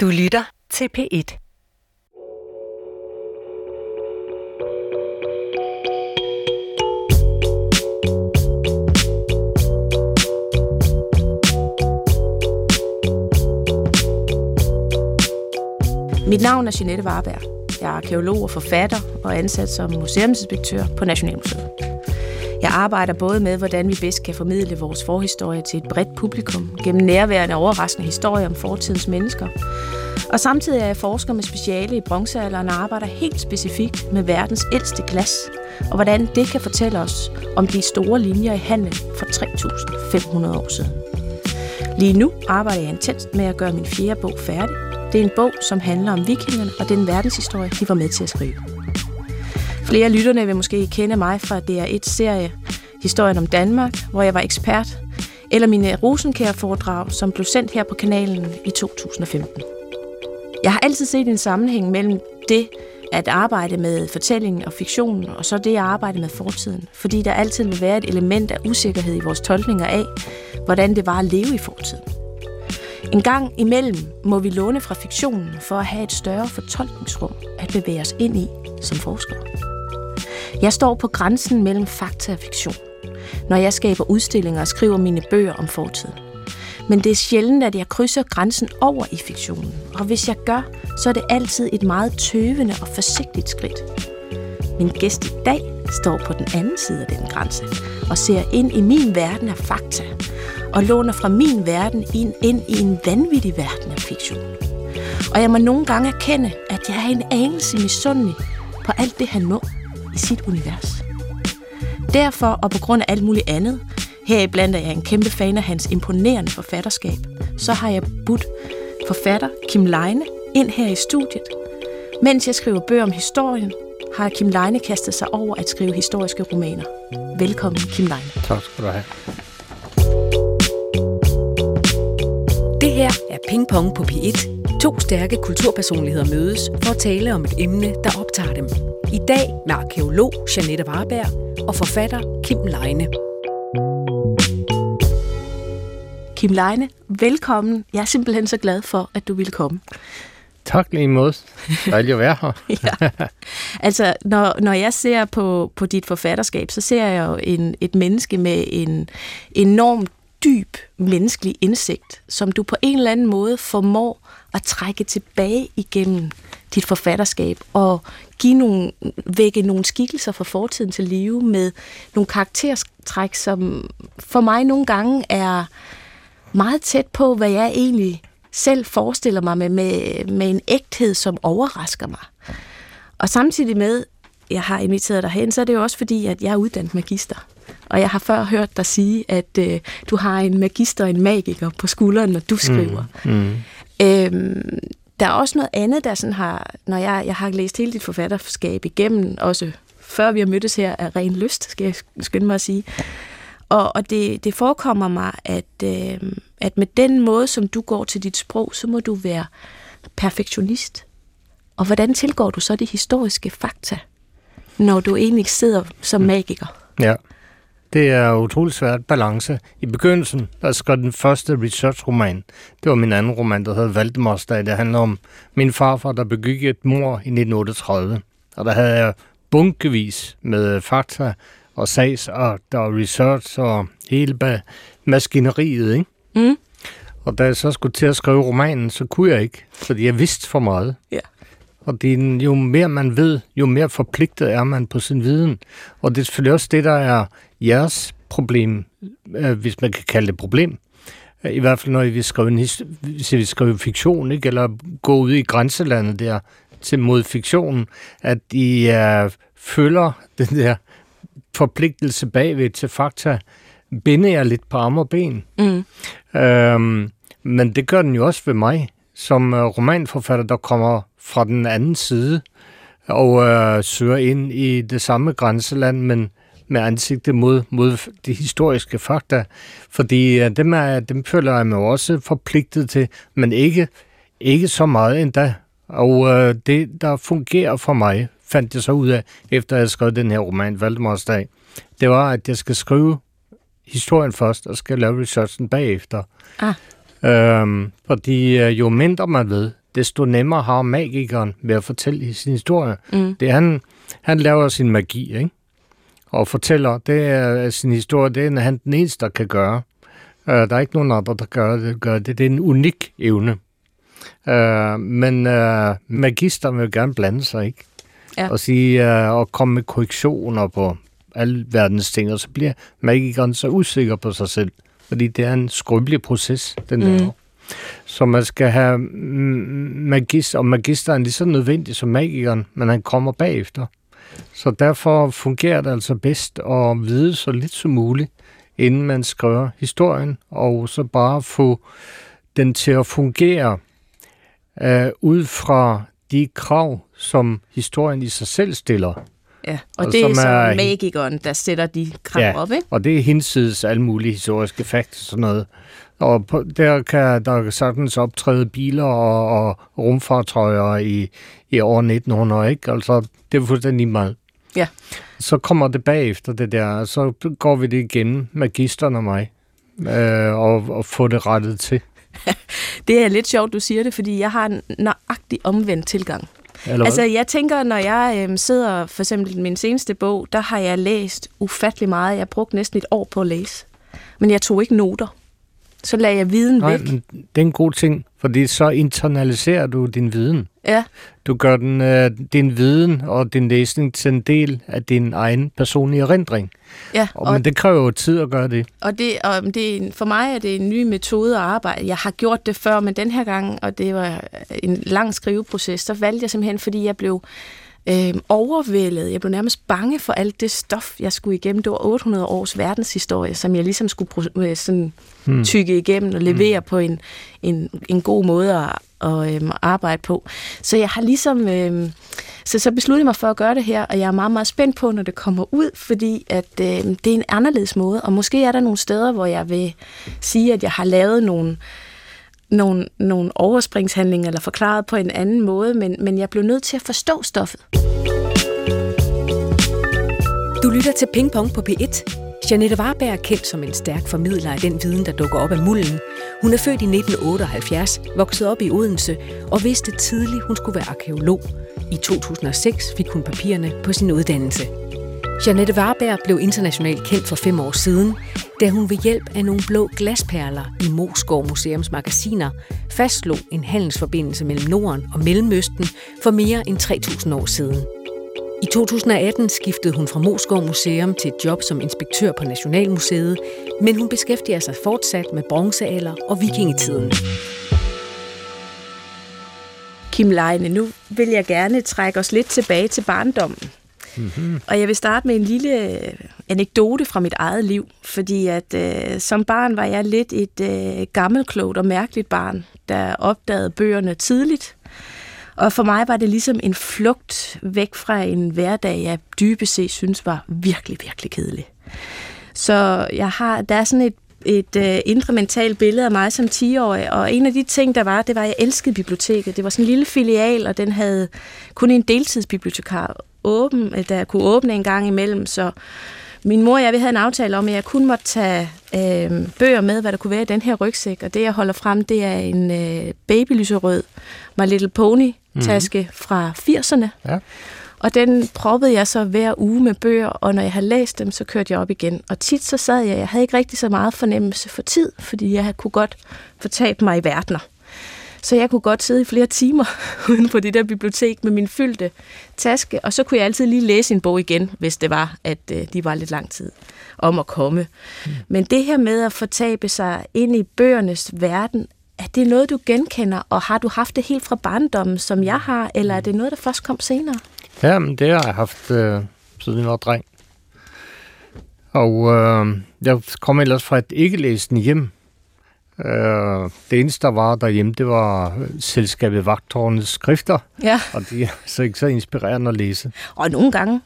Du lytter til P1. Mit navn er Jeanette Warberg. Jeg er arkeolog og forfatter og ansat som museumsinspektør på Nationalmuseet. Jeg arbejder både med, hvordan vi bedst kan formidle vores forhistorie til et bredt publikum gennem nærværende og overraskende historier om fortidens mennesker. Og samtidig er jeg forsker med speciale i bronzealderen og arbejder helt specifikt med verdens ældste glas, og hvordan det kan fortælle os om de store linjer i handel for 3.500 år siden. Lige nu arbejder jeg intenst med at gøre min fjerde bog færdig. Det er en bog, som handler om vikingerne og den verdenshistorie, de var med til at skrive. Flere af lytterne vil måske kende mig fra DR1-serie Historien om Danmark, hvor jeg var ekspert, eller mine Rosenkær-foredrag, som blev sendt her på kanalen i 2015. Jeg har altid set en sammenhæng mellem det at arbejde med fortællingen og fiktionen, og så det at arbejde med fortiden, fordi der altid vil være et element af usikkerhed i vores tolkninger af, hvordan det var at leve i fortiden. En gang imellem må vi låne fra fiktionen for at have et større fortolkningsrum at bevæge os ind i som forskere. Jeg står på grænsen mellem fakta og fiktion, når jeg skaber udstillinger og skriver mine bøger om fortiden. Men det er sjældent, at jeg krydser grænsen over i fiktionen, og hvis jeg gør, så er det altid et meget tøvende og forsigtigt skridt. Min gæst i dag står på den anden side af den grænse og ser ind i min verden af fakta, og låner fra min verden ind, ind i en vanvittig verden af fiktion. Og jeg må nogle gange erkende, at jeg er en anelse misundelig på alt det, han må i sit univers. Derfor, og på grund af alt muligt andet, heriblandt er jeg en kæmpe fan af hans imponerende forfatterskab, så har jeg budt forfatter Kim Leine ind her i studiet. Mens jeg skriver bøger om historien, har Kim Leine kastet sig over at skrive historiske romaner. Velkommen, Kim Leine. Tak skal du have. Det her er Ping Pong på P1. To stærke kulturpersonligheder mødes for at tale om et emne, der optager dem. I dag med arkeolog Janette Warberg og forfatter Kim Leine. Kim Leine, velkommen. Jeg er simpelthen så glad for, at du ville komme. Tak lige måde. Dejligt at være her. ja. Altså, når, når jeg ser på, på dit forfatterskab, så ser jeg jo en, et menneske med en enormt dyb menneskelig indsigt, som du på en eller anden måde formår at trække tilbage igennem dit forfatterskab og give nogle, vække nogle skikkelser fra fortiden til live med nogle karaktertræk, som for mig nogle gange er meget tæt på, hvad jeg egentlig selv forestiller mig med, med, med en ægthed, som overrasker mig. Og samtidig med, jeg har inviteret dig hen, så er det jo også fordi, at jeg er uddannet magister. Og jeg har før hørt dig sige, at øh, du har en magister og en magiker på skulderen, når du skriver. Mm, mm. Øhm, der er også noget andet, der sådan har, når jeg, jeg har læst hele dit forfatterskab igennem, også før vi har mødtes her, af ren lyst, skal jeg skynde mig at sige. Og, og det, det forekommer mig, at, øh, at med den måde, som du går til dit sprog, så må du være perfektionist. Og hvordan tilgår du så de historiske fakta, når du egentlig sidder som magiker? Ja, det er utroligt svært balance. I begyndelsen, der skrev den første research-roman. Det var min anden roman, der hedder Valdemarsdag. Det handler om min farfar, der begik et mor i 1938. Og der havde jeg bunkevis med fakta og sags og der var research og hele maskineriet, ikke? Mm. Og da jeg så skulle til at skrive romanen, så kunne jeg ikke, fordi jeg vidste for meget. Ja. Og det er, jo mere man ved, jo mere forpligtet er man på sin viden. Og det er selvfølgelig også det, der er jeres problem, øh, hvis man kan kalde det problem. I hvert fald, når vi skriver, en hvis vi skriver fiktion, ikke? eller gå ud i grænselandet der til mod fiktionen, at I uh, følger den der forpligtelse bagved til fakta, binder jeg lidt på arme og ben. Mm. Øhm, men det gør den jo også ved mig, som øh, romanforfatter, der kommer fra den anden side og øh, søger ind i det samme grænseland, men med ansigtet mod, mod de historiske fakta, fordi øh, dem, er, dem føler jeg mig også forpligtet til, men ikke, ikke så meget endda. Og øh, det, der fungerer for mig, fandt jeg så ud af, efter jeg skrev den her roman, Valdemarsdag, det var, at jeg skal skrive historien først, og skal lave researchen bagefter. Ah. Øhm, fordi jo mindre man ved, desto nemmere har magikeren ved at fortælle sin historie. Mm. Det han, han laver sin magi, ikke? Og fortæller, det er sin historie, det er han den eneste, der kan gøre. Uh, der er ikke nogen andre, der gør det. Gør det. det er en unik evne. Uh, men uh, magister vil gerne blande sig, ikke? Ja. Og sige, uh, og komme med korrektioner på alle verdens ting, og så bliver magikeren så usikker på sig selv. Fordi det er en skrøbelig proces, den der. Mm. Så man skal have magister, og magister er lige så nødvendig som magikeren, men han kommer bagefter. Så derfor fungerer det altså bedst at vide så lidt som muligt, inden man skriver historien, og så bare få den til at fungere øh, ud fra de krav, som historien i sig selv stiller. Ja, og, Og det er som så er- magikeren, der sætter de krav Ja. op, ikke? Og det er hinsides alle mulige historiske facts og sådan noget. Og på, der kan der sagtens optræde biler og, og rumfartøjer i, i år 1900, ikke? Altså, det er fuldstændig meget. Ja. Så kommer det bagefter det der, og så går vi det igennem, magisteren og mig, øh, og, og få det rettet til. Det er lidt sjovt, du siger det, fordi jeg har en nøjagtig omvendt tilgang. Eller Altså, jeg tænker, når jeg øhm, sidder, for eksempel i min seneste bog, der har jeg læst ufattelig meget. Jeg har brugt næsten et år på at læse. Men jeg tog ikke noter. Så lagde jeg viden Nej, væk. men det er en god ting, fordi så internaliserer du din viden. Ja, Du gør den, øh, din viden og din læsning til en del af din egen personlige erindring. ja. Og, men det kræver jo tid at gøre det. Og, det, og det, er for mig er det en ny metode at arbejde. Jeg har gjort det før, men den her gang, og det var en lang skriveproces, så valgte jeg simpelthen, fordi jeg blev øh, overvældet. Jeg blev nærmest bange for alt det stof, jeg skulle igennem. Det var 800 års verdenshistorie, som jeg ligesom skulle øh, sådan, hmm. tykke igennem og levere hmm. på en, en, en god måde at, at øh, arbejde på. Så jeg har ligesom... Øh, så, så besluttede jeg mig for at gøre det her, og jeg er meget, meget spændt på, når det kommer ud, fordi at, øh, det er en anderledes måde, og måske er der nogle steder, hvor jeg vil sige, at jeg har lavet nogle, nogle, nogle overspringshandlinger, eller forklaret på en anden måde, men, men jeg blev nødt til at forstå stoffet. Du lytter til Ping Pong på P1. Janette Warberg er kendt som en stærk formidler af den viden, der dukker op af mulden. Hun er født i 1978, vokset op i Odense og vidste tidligt, hun skulle være arkeolog. I 2006 fik hun papirerne på sin uddannelse. Janette Warberg blev internationalt kendt for fem år siden, da hun ved hjælp af nogle blå glasperler i Moskov Museums magasiner fastslog en handelsforbindelse mellem Norden og Mellemøsten for mere end 3.000 år siden. I 2018 skiftede hun fra Moskov Museum til et job som inspektør på Nationalmuseet, men hun beskæftiger sig fortsat med bronzealder og vikingetiden. Kim Leine, nu vil jeg gerne trække os lidt tilbage til barndommen. Mm-hmm. Og jeg vil starte med en lille øh, anekdote fra mit eget liv, fordi at øh, som barn var jeg lidt et øh, gammelklogt og mærkeligt barn, der opdagede bøgerne tidligt. Og for mig var det ligesom en flugt væk fra en hverdag, jeg dybest set synes var virkelig, virkelig kedelig. Så jeg har, der er sådan et, et øh, indre mentalt billede af mig som 10-årig, og en af de ting, der var, det var, at jeg elskede biblioteket. Det var sådan en lille filial, og den havde kun en deltidsbibliotekar åben, øh, der kunne åbne en gang imellem, så min mor og jeg vi havde en aftale om, at jeg kun måtte tage øh, bøger med, hvad der kunne være i den her rygsæk, og det jeg holder frem, det er en øh, babylyserød My Little Pony taske mm-hmm. fra 80'erne. Ja. Og den proppede jeg så hver uge med bøger, og når jeg havde læst dem, så kørte jeg op igen. Og tit så sad jeg, jeg havde ikke rigtig så meget fornemmelse for tid, fordi jeg kunne godt fortabe mig i verdener. Så jeg kunne godt sidde i flere timer uden på det der bibliotek med min fyldte taske, og så kunne jeg altid lige læse en bog igen, hvis det var, at øh, de var lidt lang tid om at komme. Mm. Men det her med at fortabe sig ind i bøgernes verden, er det noget, du genkender, og har du haft det helt fra barndommen, som jeg har, eller er det noget, der først kom senere? Ja, men det har jeg haft, øh, siden jeg var dreng. Og øh, jeg kom ellers fra et ikke-læsende hjem. Øh, det eneste, der var derhjemme, det var øh, selskabet Vagtårnets skrifter, Ja, og de er så ikke så inspirerende at læse. og nogle gange.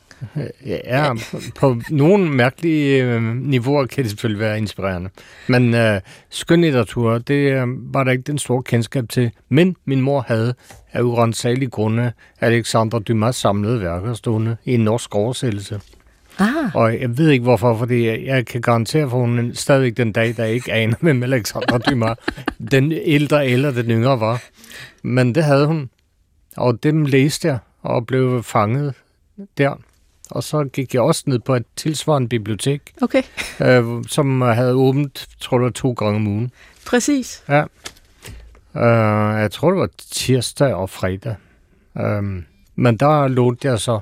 Ja, på, på nogle mærkelige øh, niveauer kan det selvfølgelig være inspirerende. Men øh, skønlitteratur, det øh, var der ikke den store kendskab til. Men min mor havde af urensagelige grunde Alexander Dumas samlede værker stående i en norsk oversættelse. Ah, Og jeg ved ikke hvorfor, fordi jeg, kan garantere for, hun stadigvæk den dag, der ikke aner, hvem Alexandra Dumas, den ældre eller den yngre var. Men det havde hun. Og dem læste jeg og blev fanget der. Og så gik jeg også ned på et tilsvarende bibliotek, okay. øh, som havde åbent, tror jeg, to gange om ugen. Præcis. Ja. Øh, jeg tror, det var tirsdag og fredag. Øh, men der lånte jeg så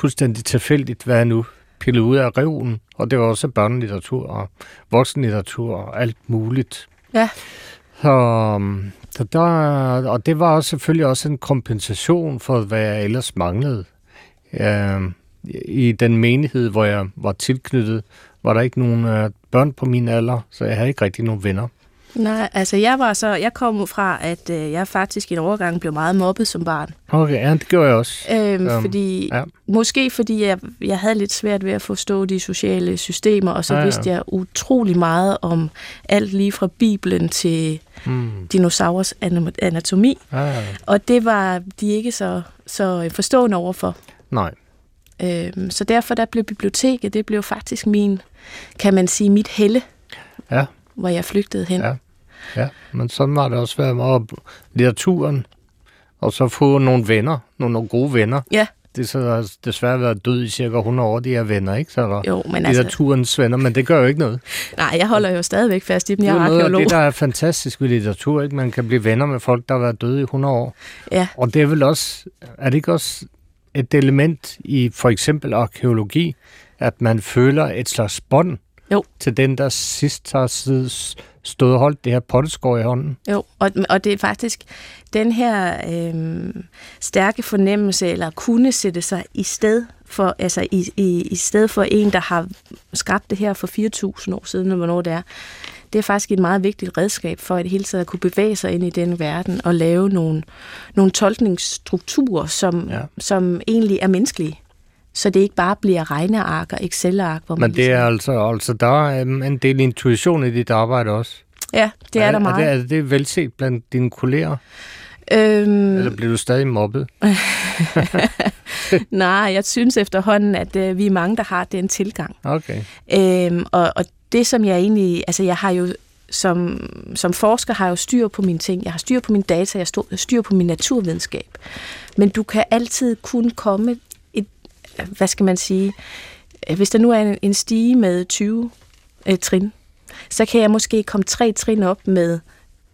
fuldstændig tilfældigt, hvad jeg nu pillede ud af reven. Og det var også børnelitteratur og voksenlitteratur og alt muligt. Ja. Så, øhm, så der, og det var også selvfølgelig også en kompensation for, hvad jeg ellers manglede. Øh, I den menighed, hvor jeg var tilknyttet, var der ikke nogen øh, børn på min alder, så jeg havde ikke rigtig nogen venner. Nej, altså jeg var så, jeg kom fra, at øh, jeg faktisk i en overgang blev meget mobbet som barn. Okay, ja, det gjorde jeg også. Øhm, Øhm, fordi, ja. Måske fordi jeg, jeg havde lidt svært ved at forstå de sociale systemer, og så Ja, ja, vidste jeg utrolig meget om alt lige fra Bibelen til Mm. dinosaurers anatomi. Ja, ja. Og det var de ikke så, så forstående overfor. Nej. Øhm, så derfor der blev biblioteket, det blev faktisk min, kan man sige, mit helle, Ja. Hvor jeg flygtede hen. Ja. Ja, men sådan var det også været op- litteraturen, og så få nogle venner, nogle, nogle gode venner. Ja. Det er så desværre været død i cirka 100 år, de her venner, ikke? Så er der Jo, men altså, litteraturens venner, men det gør jo ikke noget. nej, jeg holder jo stadigvæk fast i dem. Det Jeg er er jo noget af arkeolog. det, der er fantastisk ved litteratur, ikke? Man kan blive venner med folk, der har været døde i 100 år. Ja. Og det er vel også, er det ikke også et element i for eksempel arkeologi, at man føler et slags bånd Jo. til den, der sidst har stået og holdt det her potteskår i hånden? Jo, og, og det er faktisk den her øh, stærke fornemmelse, eller kunne sætte sig i sted for, altså i, i, i sted for en, der har skabt det her for 4.000 år siden, eller hvornår det er. Det er faktisk et meget vigtigt redskab for at det hele taget kunne bevæge sig ind i den verden og lave nogle, nogle tolkningsstrukturer, som, ja. som egentlig er menneskelige. Så det ikke bare bliver regneark og Excel-ark, hvor man Men det er ligesom, altså, altså der er øhm, en del intuition i dit arbejde også. Ja, det er, der meget. Er det, er det velset blandt dine kolleger, øhm, eller bliver du stadig mobbet? Nej, jeg synes efterhånden, at øh, vi er mange, der har den tilgang. Okay. Øhm, og, og det, som jeg egentlig... Altså, jeg har jo... Som, som forsker har jeg jo styr på mine ting. Jeg har styr på mine data, jeg har styr på min naturvidenskab. Men du kan altid kun komme. Hvad skal man sige? Hvis der nu er en, en stige med 20 øh, trin, så kan jeg måske komme tre trin op med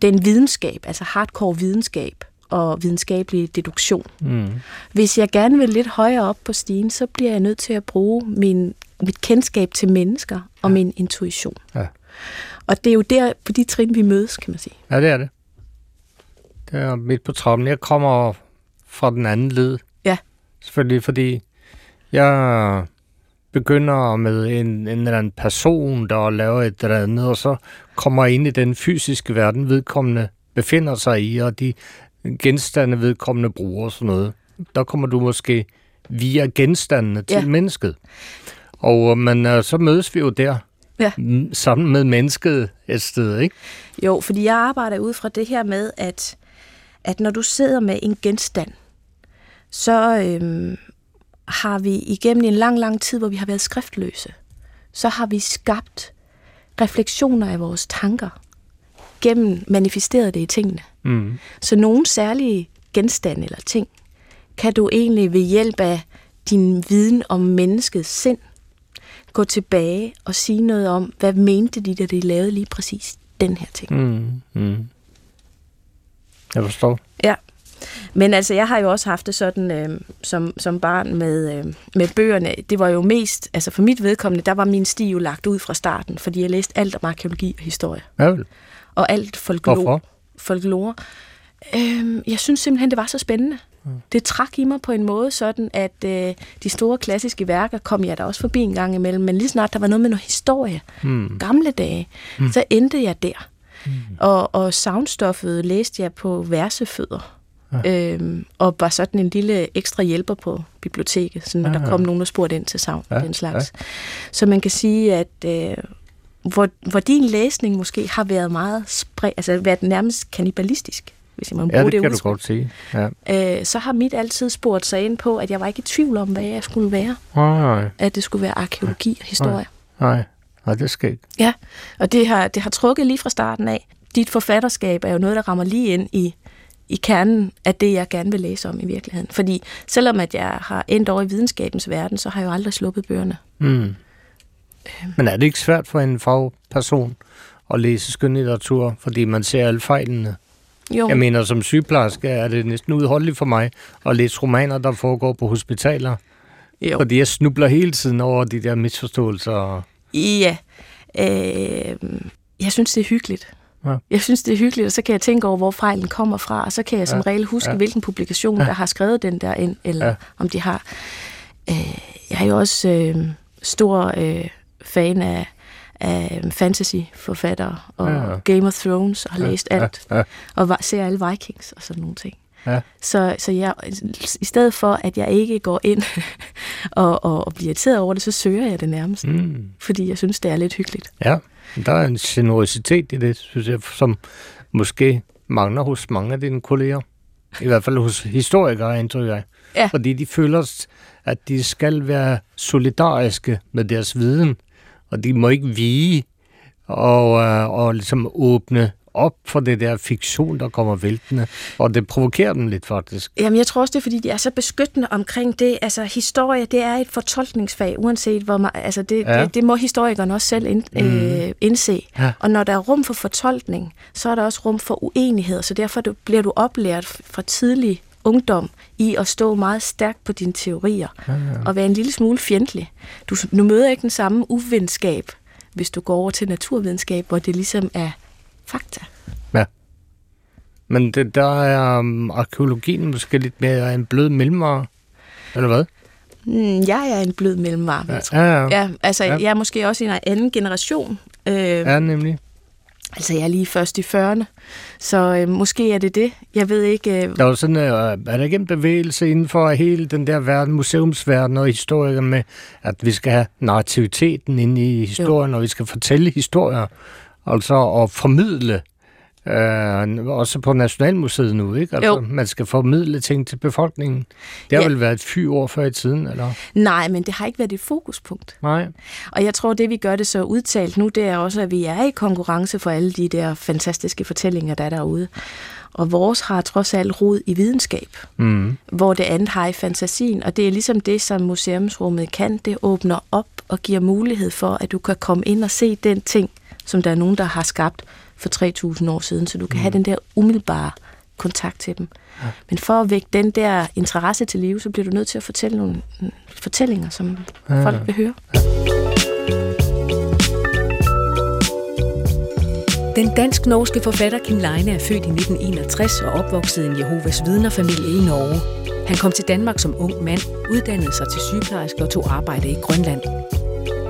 den videnskab, altså hardcore videnskab og videnskabelig deduktion. Mm. Hvis jeg gerne vil lidt højere op på stigen, så bliver jeg nødt til at bruge min, mit kendskab til mennesker og Ja. min intuition. Ja. Og det er jo der på de trin, vi mødes, kan man sige. Ja, det er det. Det er midt på trappen. Jeg kommer fra den anden led. Ja. Selvfølgelig, fordi jeg begynder med en, en eller anden person, der laver et eller andet, og så kommer ind i den fysiske verden, vedkommende befinder sig i, og de genstande, vedkommende bruger og sådan noget. Der kommer du måske via genstandene til Ja. mennesket. Og øh, men øh, så mødes vi jo der, Ja. sammen med mennesket et sted, ikke? Jo, fordi jeg arbejder ud fra det her med, at, at når du sidder med en genstand, så øhm, har vi igennem en lang, lang tid, hvor vi har været skriftløse, så har vi skabt refleksioner af vores tanker, gennem manifesteret det i tingene. Mm. Så nogle særlige genstande eller ting, kan du egentlig ved hjælp af din viden om menneskets sind gå tilbage og sige noget om, hvad mente de, da de lavede lige præcis den her ting. Mm. Mm. Jeg forstår. Ja. Men altså, jeg har jo også haft det sådan øh, som, som barn med, øh, med bøgerne. Det var jo mest, altså for mit vedkommende, der var min sti jo lagt ud fra starten, fordi jeg læste alt om arkeologi og historie. Ja, vel. Og alt folklore. Hvorfor? folklore. Øhm, jeg synes simpelthen, det var så spændende. Det trak i mig på en måde sådan, at øh, de store klassiske værker kom jeg da også forbi en gang imellem, men lige snart der var noget med noget historie, Mm. gamle dage, mm. så endte jeg der. Mm. Og, og soundstoffet læste jeg på versefødder. Ja. Øhm, og var sådan en lille ekstra hjælper på biblioteket, sådan, når Ja, der kom nogen og spurgte ind til savn Ja, den slags. Ja. Så man kan sige, at øh, hvor, hvor din læsning måske har været meget spre, altså været nærmest kannibalistisk. hvis jeg må bruge Ja, det, det kan du udtryk, godt sige. Ja. øh, så har mit altid spurgt sig ind på, at jeg var ikke i tvivl om, hvad jeg skulle være. Nej, nej, At det skulle være arkeologi og historie. nej. Nej, det skal ikke. Ja, og det har, det har trukket lige fra starten af. Dit forfatterskab er jo noget, der rammer lige ind i, i kernen af det, jeg gerne vil læse om i virkeligheden. Fordi selvom at jeg har endt over i videnskabens verden, så har jeg jo aldrig sluppet bøgerne. Mm. Men er det ikke svært for en fagperson at læse skønlitteratur, fordi man ser alle fejlene? Jo, Jeg mener, som sygeplejerske er det næsten udholdeligt for mig at læse romaner, der foregår på hospitaler. jo. Fordi jeg snubler hele tiden over de der misforståelser. Ja. Øh, jeg synes, det er hyggeligt. Ja. Jeg synes, det er hyggeligt, og så kan jeg tænke over, hvor fejlen kommer fra, og så kan jeg som Ja. regel huske, Ja. hvilken publikation, der har skrevet den der ind, eller Ja. om de har. Øh, jeg er jo også øh, stor øh, fan af, af fantasy-forfattere og Ja. Game of Thrones, og har læst alt, Ja, ja. og ser alle Vikings og sådan nogle ting. Ja. Så, så jeg, i stedet for, at jeg ikke går ind og, og, og bliver irriteret over det, så søger jeg det nærmest, Mm. fordi jeg synes, det er lidt hyggeligt. Ja, der er en generositet i det, synes jeg, som måske mangler hos mange af dine kolleger. I hvert fald hos historikere, indtryk jeg. Ja. Fordi de føler, at de skal være solidariske med deres viden, og de må ikke vige og, øh, og ligesom åbne op for det der fiktion, der kommer væltende. Og det provokerer dem lidt, faktisk. Jamen, jeg tror også, det er, fordi de er så beskyttende omkring det. Altså, historie, det er et fortolkningsfag, uanset hvor man... Altså, det, Ja. det, det må historikerne også selv ind, øh, indse. Ja. Og når der er rum for fortolkning, så er der også rum for uenighed. Så derfor du- bliver du oplært fra tidlig ungdom i at stå meget stærkt på dine teorier. Ja, ja. Og være en lille smule fjendtlig. Du, du møder ikke den samme uvenskab, hvis du går over til naturvidenskab, hvor det ligesom er fakta. Men det, der er um, arkeologien måske lidt mere en blød mellemvare. Eller hvad? Mm, jeg er en blød mellemvare, vil jeg tro. Ja, ja. Ja, altså Ja. ja. jeg er måske også en anden generation. Øh, ja. ja nemlig. Altså jeg er lige først i 40'erne, så øh, måske er det det. Jeg ved ikke... Øh, Der er jo sådan, øh, er der ikke en bevægelse inden for hele den der verden, museumsverden og historikere med, at vi skal have narrativiteten inde i historien, og vi skal fortælle historier, altså at formidle, øh, også på Nationalmuseet nu, ikke? Altså, Jo. man skal formidle ting til befolkningen. Det har Ja. vel været et år før i tiden, eller? nej, men det har ikke været et fokuspunkt. Nej. Og jeg tror, det vi gør det så udtalt nu, det er også, at vi er i konkurrence for alle de der fantastiske fortællinger, der er derude. Og vores har trods alt rod i videnskab, Mm. hvor det andet har i fantasien. Og det er ligesom det, som museumsrummet kan. Det åbner op og giver mulighed for, at du kan komme ind og se den ting, som der er nogen, der har skabt for 3.000 år siden. Så du kan mm. have den der umiddelbare kontakt til dem. Ja. Men for at vække den der interesse til live, så bliver du nødt til at fortælle nogle mm, fortællinger, som Ja. ja. folk vil høre. Den dansk-norske forfatter Kim Leine er født i 1961 og opvokset i en Jehovas vidnerfamilie i Norge. Han kom til Danmark som ung mand, uddannede sig til sygeplejerske og tog arbejde i Grønland.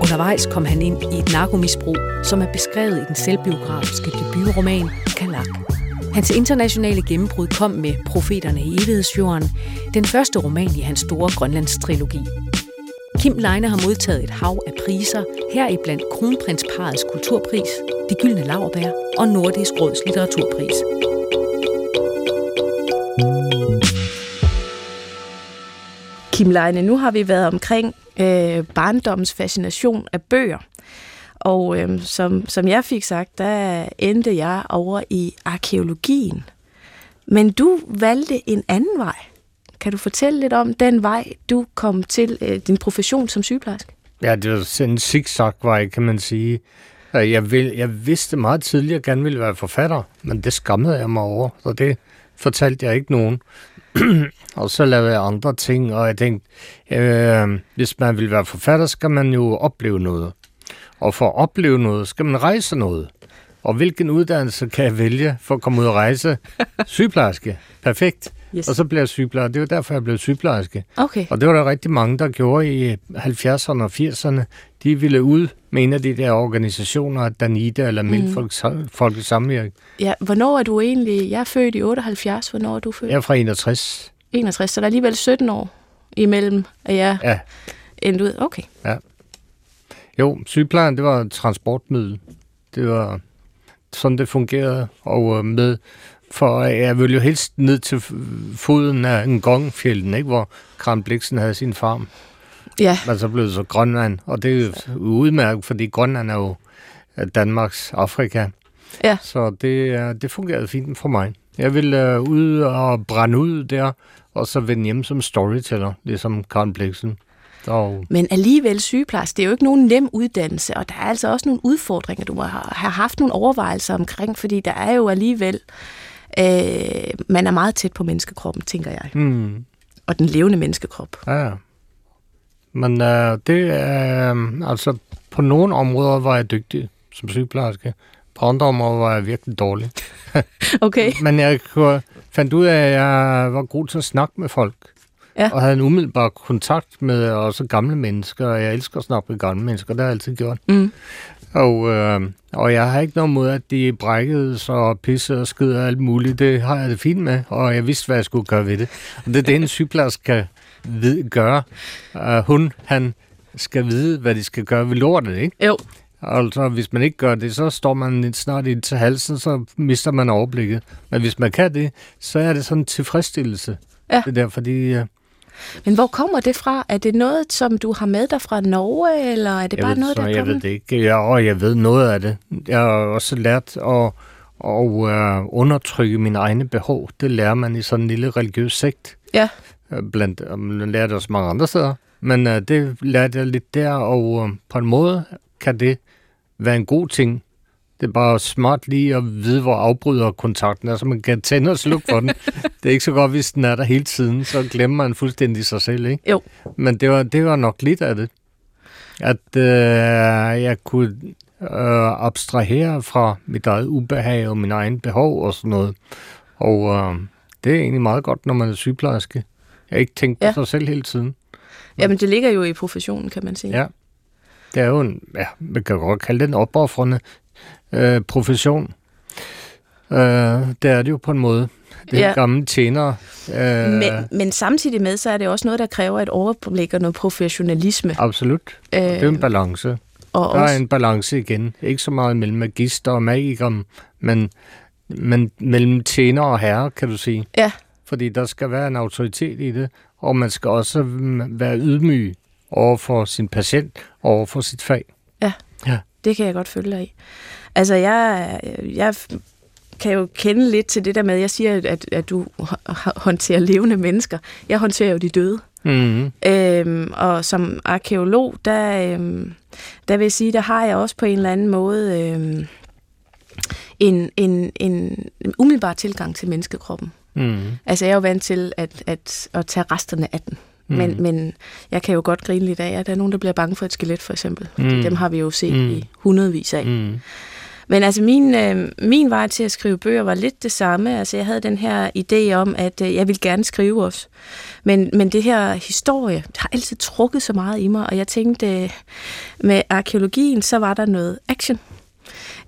Undervejs kom han ind i et narkomisbrug, som er beskrevet i den selvbiografiske debutroman Kalak. Hans internationale gennembrud kom med Profeterne i evighedsfjorden, den første roman i hans store Grønlands trilogi. Kim Leine har modtaget et hav af priser, heriblandt Kronprinsparets kulturpris, De Gyldne Laurbær og Nordisk Råds litteraturpris. Kim Leine, nu har vi været omkring øh, barndommens fascination af bøger. Og øh, som, som jeg fik sagt, der endte jeg over i arkeologien. Men du valgte en anden vej. Kan du fortælle lidt om den vej, du kom til øh, din profession som sygeplejerske? Ja, det var en zigzag-vej, kan man sige. Øh, jeg, vil, jeg vidste meget tidligt, at jeg gerne ville være forfatter, men det skammede jeg mig over, så det fortalte jeg ikke nogen. og så lavede jeg andre ting, og jeg tænkte, øh, hvis man vil være forfatter, skal man jo opleve noget. Og for at opleve noget, skal man rejse noget. Og hvilken uddannelse kan jeg vælge for at komme ud og rejse? Sygeplejerske. Perfekt. Yes. Og så blev jeg sygeplejerske. Det var derfor, jeg blev sygeplejerske. Okay. Og det var der rigtig mange, der gjorde i 70'erne og 80'erne. De ville ud med en af de der organisationer, Danida eller Milfolks mm. Samvirke. Ja, hvornår er du egentlig? Jeg er født i 78. Hvornår er du født? Jeg er fra 61. 61, så der er alligevel 17 år imellem, at jeg Ja. endte ud. Okay. Jo, sygeplejen, det var et transportmiddel. Det var sådan, det fungerede. Og øh, med for jeg ville jo helst ned til foden af en gongfjelden, ikke? hvor Kram Bliksen havde sin farm. Ja. Men så blev det så Grønland, og det er jo udmærket, fordi Grønland er jo Danmarks Afrika. Ja. Så det, det fungerede fint for mig. Jeg ville uh, ud og brænde ud der, og så vende hjem som storyteller, ligesom Karen Bliksen. Og... Men alligevel sygeplejerske, det er jo ikke nogen nem uddannelse, og der er altså også nogle udfordringer, du må have haft nogle overvejelser omkring, fordi der er jo alligevel, øh, man er meget tæt på menneskekroppen, tænker jeg. Mm. Og den levende menneskekrop. Ja, men øh, det er, øh, altså på nogle områder var jeg dygtig som sygeplejerske. På andre områder var jeg virkelig dårlig. okay. Men jeg fandt ud af, at jeg var god til at snakke med folk. Ja. Og havde en umiddelbar kontakt med også gamle mennesker. Jeg elsker at snakke med gamle mennesker, det har jeg altid gjort. Mm. Og, øh, og jeg har ikke noget mod, at de brækkede og pissede og skid og alt muligt. Det har jeg det fint med, og jeg vidste, hvad jeg skulle gøre ved det. Og det er det, en sygeplejerske skal vide, gøre. Uh, hun, han skal vide, hvad de skal gøre ved lortet, ikke? Jo. Altså, hvis man ikke gør det, så står man snart i til halsen, så mister man overblikket. Men hvis man kan det, så er det sådan en tilfredsstillelse. Ja. Det der, fordi... Uh, men hvor kommer det fra? Er det noget, som du har med dig fra Norge, eller er det jeg bare ved, noget, der Jeg ved det ikke. Jeg, og jeg ved noget af det. Jeg har også lært at, at uh, undertrykke mine egne behov. Det lærer man i sådan en lille religiøs sekt. Ja. Blandt, man lærer det også mange andre steder. Men uh, det lærte jeg lidt der, og uh, på en måde kan det være en god ting. Det er bare smart lige at vide, hvor afbryder kontakten er, så man kan tænde og slukke for den. det er ikke så godt, hvis den er der hele tiden, så glemmer man fuldstændig sig selv, ikke? Jo. Men det var, det var nok lidt af det. At øh, jeg kunne øh, abstrahere fra mit eget ubehag og min egen behov og sådan noget. Og øh, det er egentlig meget godt, når man er sygeplejerske. Jeg har ikke tænkt på ja. sig selv hele tiden. Jamen, det ligger jo i professionen, kan man sige. Ja. Det er jo en, ja, man kan godt kalde det en opoffrende øh, profession. Øh, det er det jo på en måde. Det er ja. gamle tjenere. Øh, men, men samtidig med, så er det også noget, der kræver et overblik og noget professionalisme. Absolut. Øh, det er en balance. Og der også... er en balance igen. Ikke så meget mellem magister og magikere, men, men mellem tjener og herre, kan du sige. Ja. Fordi der skal være en autoritet i det, og man skal også være ydmyg over for sin patient, over for sit fag. Ja, ja. det kan jeg godt følge dig i. Altså, jeg, jeg kan jo kende lidt til det der med, jeg siger, at, at du håndterer levende mennesker. Jeg håndterer jo de døde. Mm-hmm. Øhm, og som arkeolog, der, øhm, der vil jeg sige, der har jeg også på en eller anden måde øhm, en, en, en, en umiddelbar tilgang til menneskekroppen. Mm. Altså jeg er jo vant til at, at, at tage resterne af den. Mm. Men, men jeg kan jo godt grine lidt af, at der er nogen, der bliver bange for et skelet, for eksempel. Mm. Dem har vi jo set mm. i hundredvis af. Mm. Men altså min, øh, min vej til at skrive bøger var lidt det samme. Altså jeg havde den her idé om, at øh, jeg ville gerne skrive også. Men, men det her historie har altid trukket så meget i mig, og jeg tænkte, øh, med arkeologien, så var der noget action.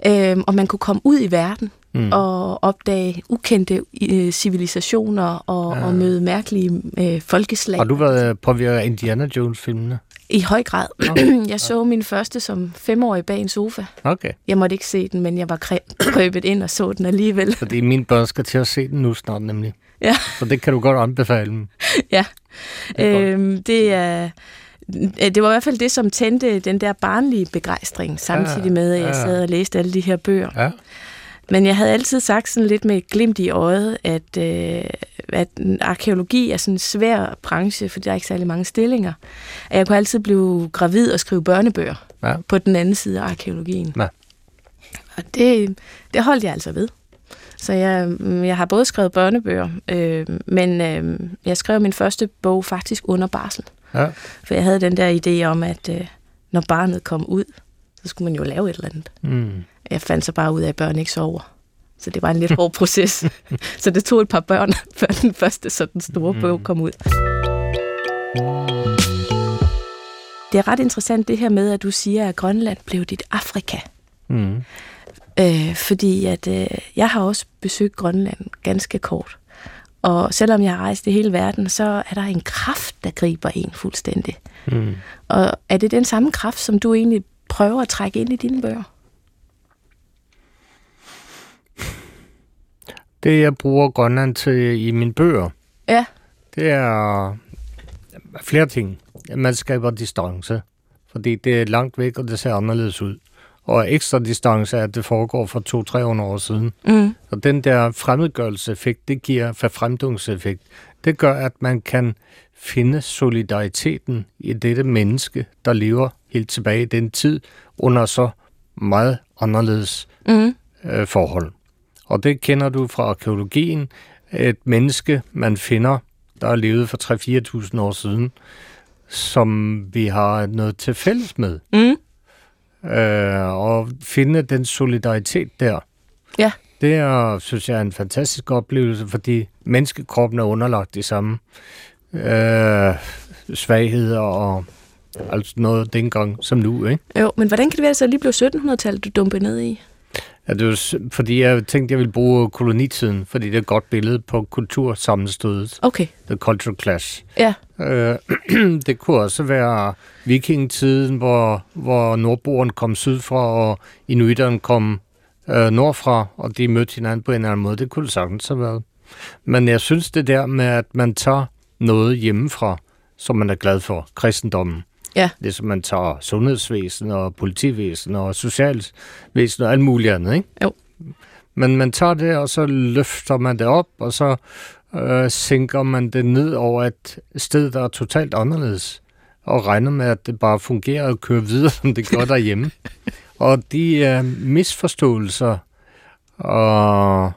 Øh, og man kunne komme ud i verden mm. og opdage ukendte øh, civilisationer og, ja. og møde mærkelige øh, folkeslag. Har du været påvirket af Indiana Jones-filmene? I høj grad. Okay. jeg så min første som femårig bag en sofa. Okay. Jeg måtte ikke se den, men jeg var krøbet ind og så den alligevel. Fordi mine børn skal til at se den nu snart nemlig. Ja. Så det kan du godt anbefale dem. ja. Det er, øhm, det er det var i hvert fald det, som tændte den der barnlige begejstring, samtidig med, at jeg sad og læste alle de her bøger. Ja. Men jeg havde altid sagt sådan lidt med glimt i øjet, at, øh, at arkeologi er sådan en svær branche, for der er ikke særlig mange stillinger. At jeg kunne altid blive gravid og skrive børnebøger ja. på den anden side af arkeologien. Ja. Og det, det holdt jeg altså ved. Så jeg, jeg har både skrevet børnebøger, øh, men øh, jeg skrev min første bog faktisk under barsel. Ja. For jeg havde den der idé om, at øh, når barnet kom ud, så skulle man jo lave et eller andet. Mm. Jeg fandt så bare ud af, at børn ikke sover. Så det var en lidt hård proces. så det tog et par børn, før den første så den store mm. bog kom ud. Det er ret interessant det her med, at du siger, at Grønland blev dit Afrika. Mm. Øh, fordi at øh, jeg har også besøgt Grønland ganske kort. Og selvom jeg har rejst i hele verden, så er der en kraft, der griber en fuldstændig. Mm. Og er det den samme kraft, som du egentlig prøver at trække ind i dine bøger? Det, jeg bruger Grønland til i mine bøger, Ja. det er flere ting. Man skaber distance, fordi det er langt væk, og det ser anderledes ud. Og ekstra distance er, at det foregår for 200-300 år siden. Mm. Så den der fremmedgørelseseffekt, det giver forfremdungseffekt. Det gør, at man kan finde solidariteten i dette menneske, der lever helt tilbage i den tid, under så meget anderledes Mm. øh, forhold. Og det kender du fra arkeologien. Et menneske, man finder, der er levet for 3-4.000 år siden, som vi har noget til fælles med. Mm. Øh, og finde den solidaritet der. Ja. Det er, synes jeg, er en fantastisk oplevelse, fordi menneskekroppen er underlagt de samme øh, svagheder og altså noget dengang som nu, ikke? Jo, men hvordan kan det være, at det så lige blev 1700-tallet, du dumpede ned i? Ja, det var, fordi jeg tænkte, jeg ville bruge kolonitiden, fordi det er et godt billede på kultursammenstødet, Okay, the cultural clash. ja. Øh, det kunne også være vikingetiden, hvor, hvor nordboerne kom sydfra, og inuiterne kom øh, nordfra, og de mødte hinanden på en eller anden måde. Det kunne det sagtens have været. Men jeg synes det der med, at man tager noget hjemmefra, som man er glad for, kristendommen. Ja. Det som man tager sundhedsvæsen og politivæsen og socialvæsen og alt muligt andet, ikke? Jo. Men man tager det, og så løfter man det op, og så øh, sænker man det ned over et sted, der er totalt anderledes, og regner med, at det bare fungerer og kører videre, som det gør derhjemme. og de øh, misforståelser og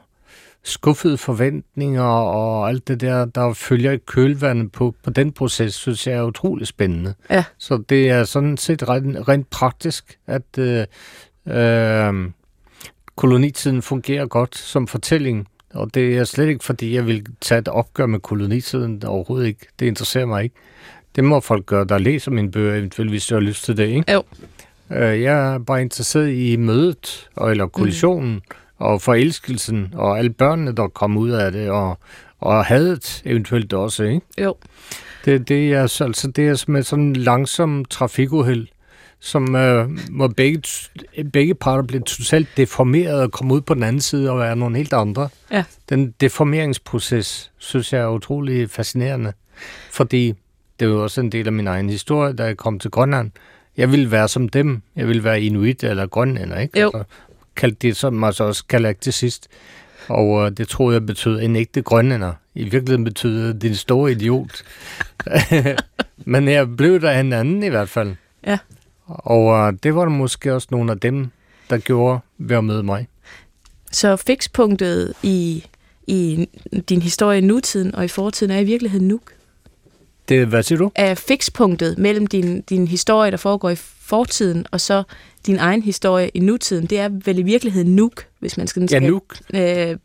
skuffede forventninger og alt det der, der følger i kølvandet på, på den proces, synes jeg er utrolig spændende. Ja. Så det er sådan set rent, rent praktisk, at øh, øh, kolonitiden fungerer godt som fortælling. Og det er slet ikke, fordi jeg vil tage et opgør med kolonitiden overhovedet ikke. Det interesserer mig ikke. Det må folk gøre, der læser mine bøger, eventuelt hvis de har lyst til det, ikke? Jo. Øh, jeg er bare interesseret i mødet, eller kollisionen, mm. Og forelskelsen, og alle børnene, der kommer ud af det, og, og hadet eventuelt også, ikke? Jo. Det, det er så- altså det er med sådan en langsom trafikuheld, som øh, hvor begge, begge parter bliver totalt deformeret og kommer ud på den anden side og er nogle helt andre. Ja. Den deformeringsproces synes jeg er utrolig fascinerende, fordi det er jo også en del af min egen historie, da jeg kom til Grønland. Jeg ville være som dem. Jeg ville være inuit eller grønlænder, ikke? Jo. Altså, kaldte det, som så også sidst. Og øh, det tror jeg betød en ægte grønlænder. I virkeligheden betød det din store idiot. Men jeg blev der en anden i hvert fald. Ja. Og øh, det var der måske også nogle af dem, der gjorde ved at møde mig. Så fikspunktet i, i din historie i nutiden og i fortiden er i virkeligheden Nuuk. Det, hvad siger du? Er fikspunktet mellem din, din historie, der foregår i fortiden, og så din egen historie i nutiden, det er vel i virkeligheden Nuuk, hvis man skal, Ja, skal nu. øh,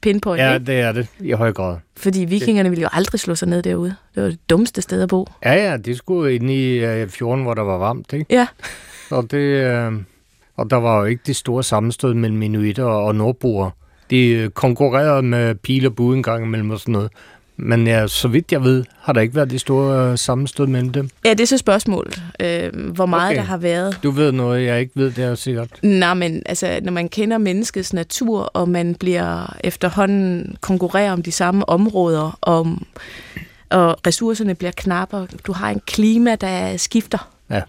pinpoint, Ja, ja. det er det i høj grad. Fordi vikingerne ville jo aldrig slå sig ned derude. Det var det dummeste sted at bo. Ja, ja, de skulle ind i øh, fjorden, hvor der var varmt, ikke? Ja. Og, det, øh, og der var jo ikke de store sammenstød mellem inuitter og nordboere. De øh, konkurrerede med pil og bue en gang imellem og sådan noget. Men ja, så vidt jeg ved, har der ikke været de store øh, sammenstød mellem dem. Ja, det er så spørgsmålet, øh, hvor meget Okay. der har været. Du ved noget, jeg ikke ved, det er sikkert. Nej, men altså, når man kender menneskets natur, og man bliver efterhånden konkurrerer om de samme områder, om, og ressourcerne bliver knapper, du har en klima, der skifter. Ja.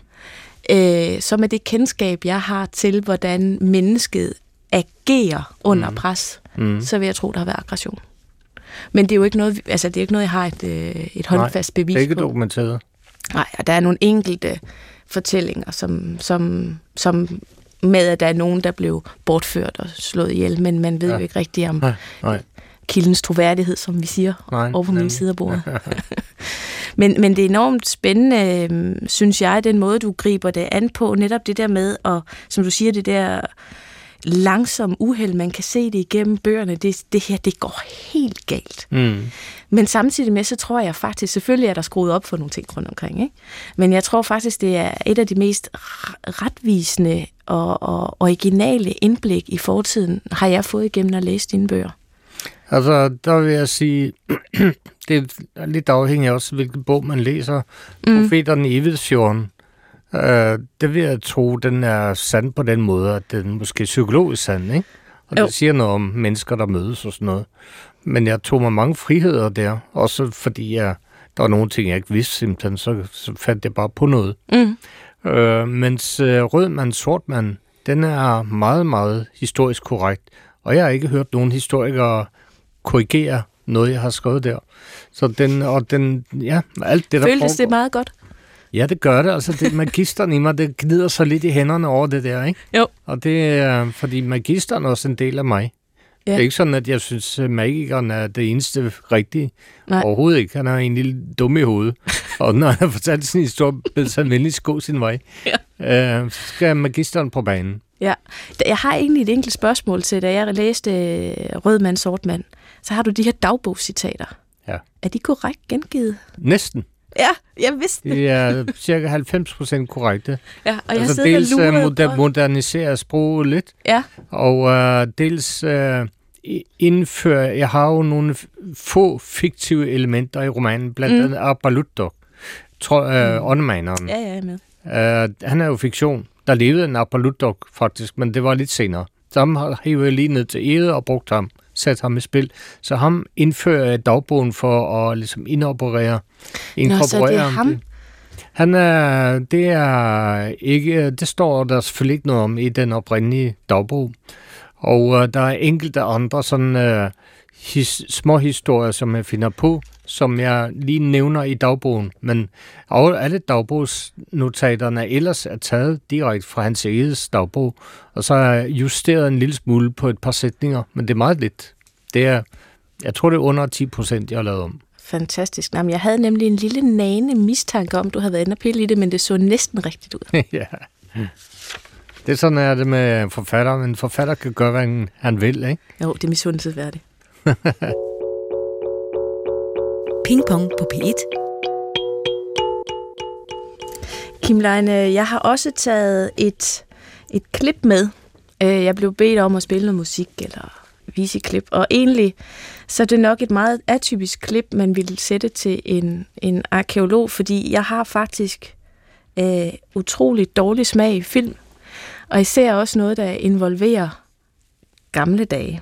Øh, så med det kendskab, jeg har til, hvordan mennesket agerer under mm. pres, Mm. så vil jeg tro, der har været aggression. Men det er jo ikke noget, altså, det er ikke noget jeg har et, øh, et håndfast bevis Det er ikke på. dokumenteret. Nej, og der er nogle enkelte fortællinger, som, som, som med, at der er nogen, der blev bortført og slået ihjel, men man ved ja. Jo ikke rigtigt om Nej, nej. kildens troværdighed, som vi siger, nej over på min side af bordet. men, men det er enormt spændende, øh, synes jeg, den måde, du griber det an på, netop det der med, og som du siger, det der langsom uheld, man kan se det igennem bøgerne, det, det her, det går helt galt. Mm. Men samtidig med, så tror jeg faktisk, selvfølgelig er der skruet op for nogle ting rundt omkring, ikke? men jeg tror faktisk, det er et af de mest retvisende og, og originale indblik i fortiden, har jeg fået igennem at læse dine bøger. Altså, der vil jeg sige, det er lidt afhængigt af også, hvilken bog man læser. Mm. Profeterne i Evidsfjorden, øh, det vil jeg tro, den er sand på den måde, at den måske er psykologisk sand, ikke? og Jo. det siger noget om mennesker, der mødes og sådan noget. Men jeg tog mig mange friheder der, også fordi jeg, der var nogle ting, jeg ikke vidste simpelthen, så, så fandt jeg bare på noget. Mm. Øh, mens øh, Rød mand, Sort mand, den er meget, meget historisk korrekt. Og jeg har ikke hørt nogen historikere korrigere noget, jeg har skrevet der. Så den, og den, ja, alt det, der Føltes foregår. det meget godt? Ja, det gør det. Altså, det magisteren i mig, det gnider så lidt i hænderne over det der, ikke? Jo. Og det er, fordi magisteren er også en del af mig. Ja. Det er ikke sådan, at jeg synes, at magikeren er det eneste rigtige. Nej. Overhovedet ikke. Han er en lille dum i hovedet. og når han har fortalt sin historie, vil han venligst gå sin vej. Ja. Øh, så skal magisteren på banen. Ja. Jeg har egentlig et enkelt spørgsmål til, da jeg læste øh, Rød mand, Sort mand. Så har du de her dagbogscitater. Ja. Er de korrekt gengivet? Næsten. Ja, jeg vidste det. Er cirka 90 procent korrekte. Ja, og jeg altså, dels og øh, lurer moder- moderniserer sproget lidt, Ja, Og øh, dels øh, indfører, jeg har jo nogle få fiktive elementer i romanen, blandt Mm. andet Abalutdok, tror øh, åndemaneren. ja, ja, jeg er med. Øh, han er jo fiktion. Der levede en Abalutdok faktisk, men det var lidt senere. Så ham har jeg lige ned til Ede og brugt ham, sat ham i spil. Så ham indfører jeg dagbogen for at ligesom indoperere, inkorporere så det er ham? Det. Han er, det er ikke, det står der selvfølgelig ikke noget om i den oprindelige dagbog. Og øh, der er enkelte andre sådan øh, his, små historier, som jeg finder på, som jeg lige nævner i dagbogen. Men alle dagbogsnotaterne ellers er taget direkte fra hans eget dagbog, og så er justeret en lille smule på et par sætninger, men det er meget lidt. Det er, jeg tror, det er under 10 procent, jeg har lavet om. Fantastisk. Nå, men jeg havde nemlig en lille nane mistanke om, du havde været inde og pille i det, men det så næsten rigtigt ud. ja. Det er sådan, er det med forfatter, men en forfatter kan gøre, hvad han- han vil, ikke? Jo, det er misundelsesværdigt. Ping Pong på P1. Kim Leine, jeg har også taget et, et klip med. Øh, jeg blev bedt om at spille noget musik eller vise et klip, og egentlig så er det nok et meget atypisk klip, man ville sætte til en, en arkeolog, fordi jeg har faktisk øh, utrolig dårlig smag i film, og især også noget, der involverer gamle dage.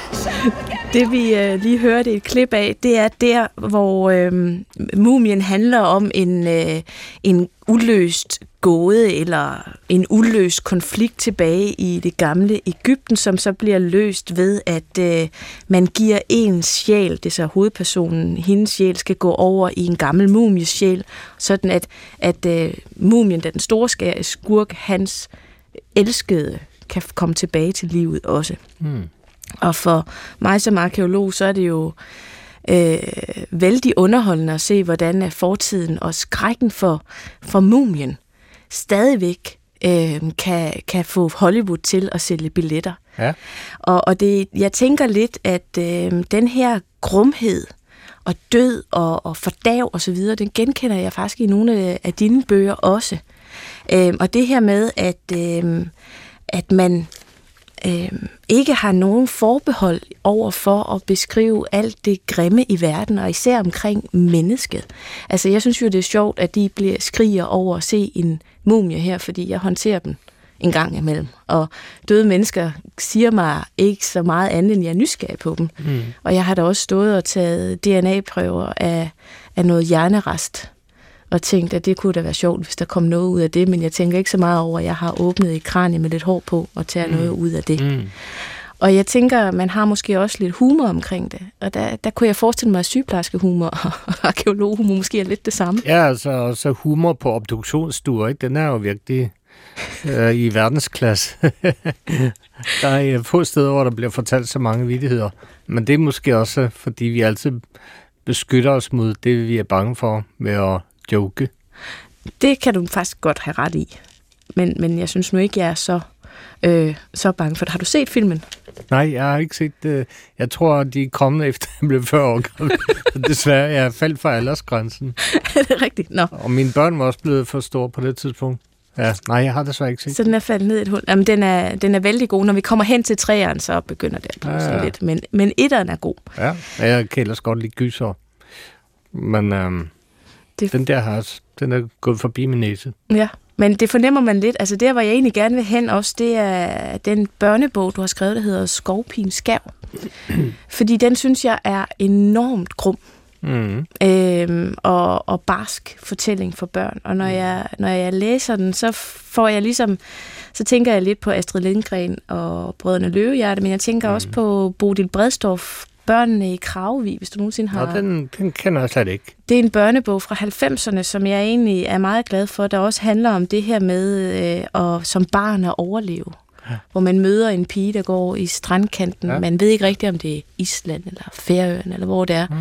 Det vi øh, lige hørte et klip af, det er der, hvor øh, mumien handler om en, øh, en uløst gåde eller en uløst konflikt tilbage i det gamle Ægypten, som så bliver løst ved, at øh, man giver en sjæl, det er så hovedpersonen, hendes sjæl skal gå over i en gammel mumies sjæl, sådan at, at øh, mumien, den store skurk, hans elskede, kan komme tilbage til livet også. Hmm. Og for mig som arkeolog, så er det jo øh, vældig underholdende at se, hvordan at fortiden og skrækken for, for mumien stadigvæk øh, kan, kan få Hollywood til at sælge billetter. Ja. Og, og det, jeg tænker lidt, at øh, den her grumhed og død og, og fordav og så videre, den genkender jeg faktisk i nogle af, af dine bøger også. Øh, og det her med, at, øh, at man øh, ikke har nogen forbehold over for at beskrive alt det grimme i verden, og især omkring mennesket. Altså, jeg synes jo, det er sjovt, at de bliver skriger over at se en mumie her, fordi jeg håndterer dem en gang imellem. Og døde mennesker siger mig ikke så meget andet, end jeg er nysgerrig på dem. Mm. Og jeg har da også stået og taget DNA-prøver af, af noget hjernerest, og tænkt, at det kunne da være sjovt, hvis der kom noget ud af det, men jeg tænker ikke så meget over, at jeg har åbnet et kranie med lidt hår på, og tager mm. noget ud af det. Mm. Og jeg tænker, at man har måske også lidt humor omkring det. Og der, der kunne jeg forestille mig, at sygeplejerskehumor og arkeologhumor måske er lidt det samme. Ja, altså så humor på obduktionsstuer, ikke? den er jo virkelig øh, i verdensklasse. der er øh, få steder, hvor der bliver fortalt så mange vittigheder. Men det er måske også, fordi vi altid beskytter os mod det, vi er bange for med at joke. Det kan du faktisk godt have ret i. Men, men jeg synes nu ikke, jeg er så, øh, så bange for det. Har du set filmen? Nej, jeg har ikke set det. Jeg tror, de er kommet efter, at jeg blev 40 år gammel. Desværre, jeg er faldt for aldersgrænsen. er det rigtigt? Nå. Og mine børn var også blevet for store på det tidspunkt. Ja, nej, jeg har desværre ikke set Så den er faldet ned i et hul. Jamen, den er, den er vældig god. Når vi kommer hen til træerne, så begynder det at blive Ja, sådan ja. lidt. Men, men etteren er god. Ja, jeg kan ellers godt lide gyser. Men øhm, Det- den der har, den er gået forbi min næse. Ja, men det fornemmer man lidt. Altså der, hvor jeg egentlig gerne vil hen også, det er den børnebog, du har skrevet, der hedder Skovpin Skav. Fordi den synes jeg er enormt grum Mm. øhm, og, og barsk fortælling for børn. Og når jeg, når jeg læser den, så får jeg ligesom, så tænker jeg lidt på Astrid Lindgren og Brødrene Løvehjerte, men jeg tænker mm. også på Bodil Bredstorff, Børnene i Kravvig, hvis du nogensinde har... Og den, den kender jeg slet ikke. Det er en børnebog fra 90'erne, som jeg egentlig er meget glad for, der også handler om det her med øh, at, som barn at overleve. Ja. Hvor man møder en pige, der går i strandkanten. Ja. Man ved ikke rigtigt, om det er Island eller Færøerne, eller hvor det er. Mm.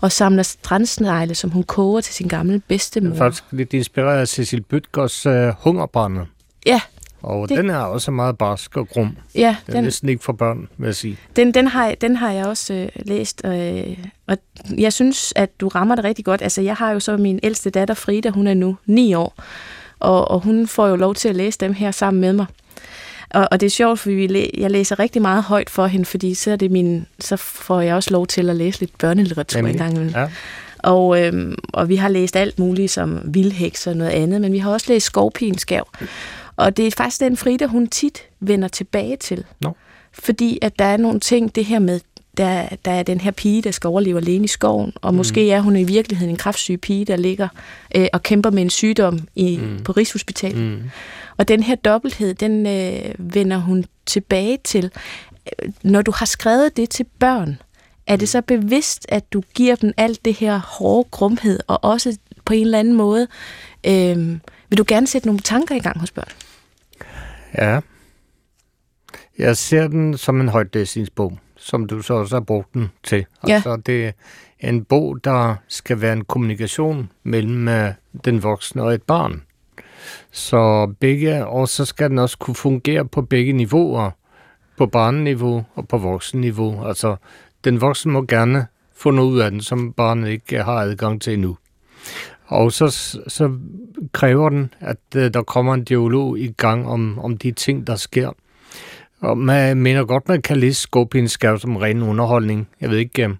Og samler strandsnegle, som hun koger til sin gamle bedstemor. er faktisk lidt inspireret af Cecil Bøtgers øh, Hungerbrænde. Ja, Og Det- den er også meget barsk og grum. ja Den er den, næsten ikke for børn, vil jeg sige. den, den, har, jeg- den har jeg også øh, læst. Øh, og jeg synes, at du rammer det rigtig godt. Altså, jeg har jo så min ældste datter, Frida, hun er nu ni år. Og, og hun får jo lov til at læse dem her sammen med mig. Og, og det er sjovt, fordi vi læ- jeg læser rigtig meget højt for hende, fordi så, er det min, så får jeg også lov til at læse lidt børnelitteratur en gang imellem. Ja. Og, øhm, og vi har læst alt muligt som vildheks og noget andet, men vi har også læst Skovpinskav. Og det er faktisk den Frida, hun tit vender tilbage til. Nå. Fordi at der er nogle ting, det her med, der, der er den her pige, der skal overleve alene i skoven, og mm. måske er hun i virkeligheden en kraftsyg pige, der ligger øh, og kæmper med en sygdom i, mm. på Rigshospitalet. Mm. Og den her dobbelthed, den øh, vender hun tilbage til. Øh, Når du har skrevet det til børn, er det så bevidst, at du giver dem alt det her hårde grumhed, og også på en eller anden måde, øh, vil du gerne sætte nogle tanker i gang hos børn? Ja. Jeg ser den som en højtlæsningsbog, som du så også har brugt den til. Ja. Altså, det er en bog, der skal være en kommunikation mellem øh, den voksne og et barn. Så begge, og så skal den også kunne fungere på begge niveauer. På barneniveau og på voksenniveau. Altså, den voksne må gerne få noget ud af den, som barnet ikke har adgang til endnu. Og så, så kræver den, at øh, der kommer en dialog i gang om, om de ting, der sker. Og man mener godt, man kan læse Skorpions skærv som ren underholdning. Jeg ved ikke, øh,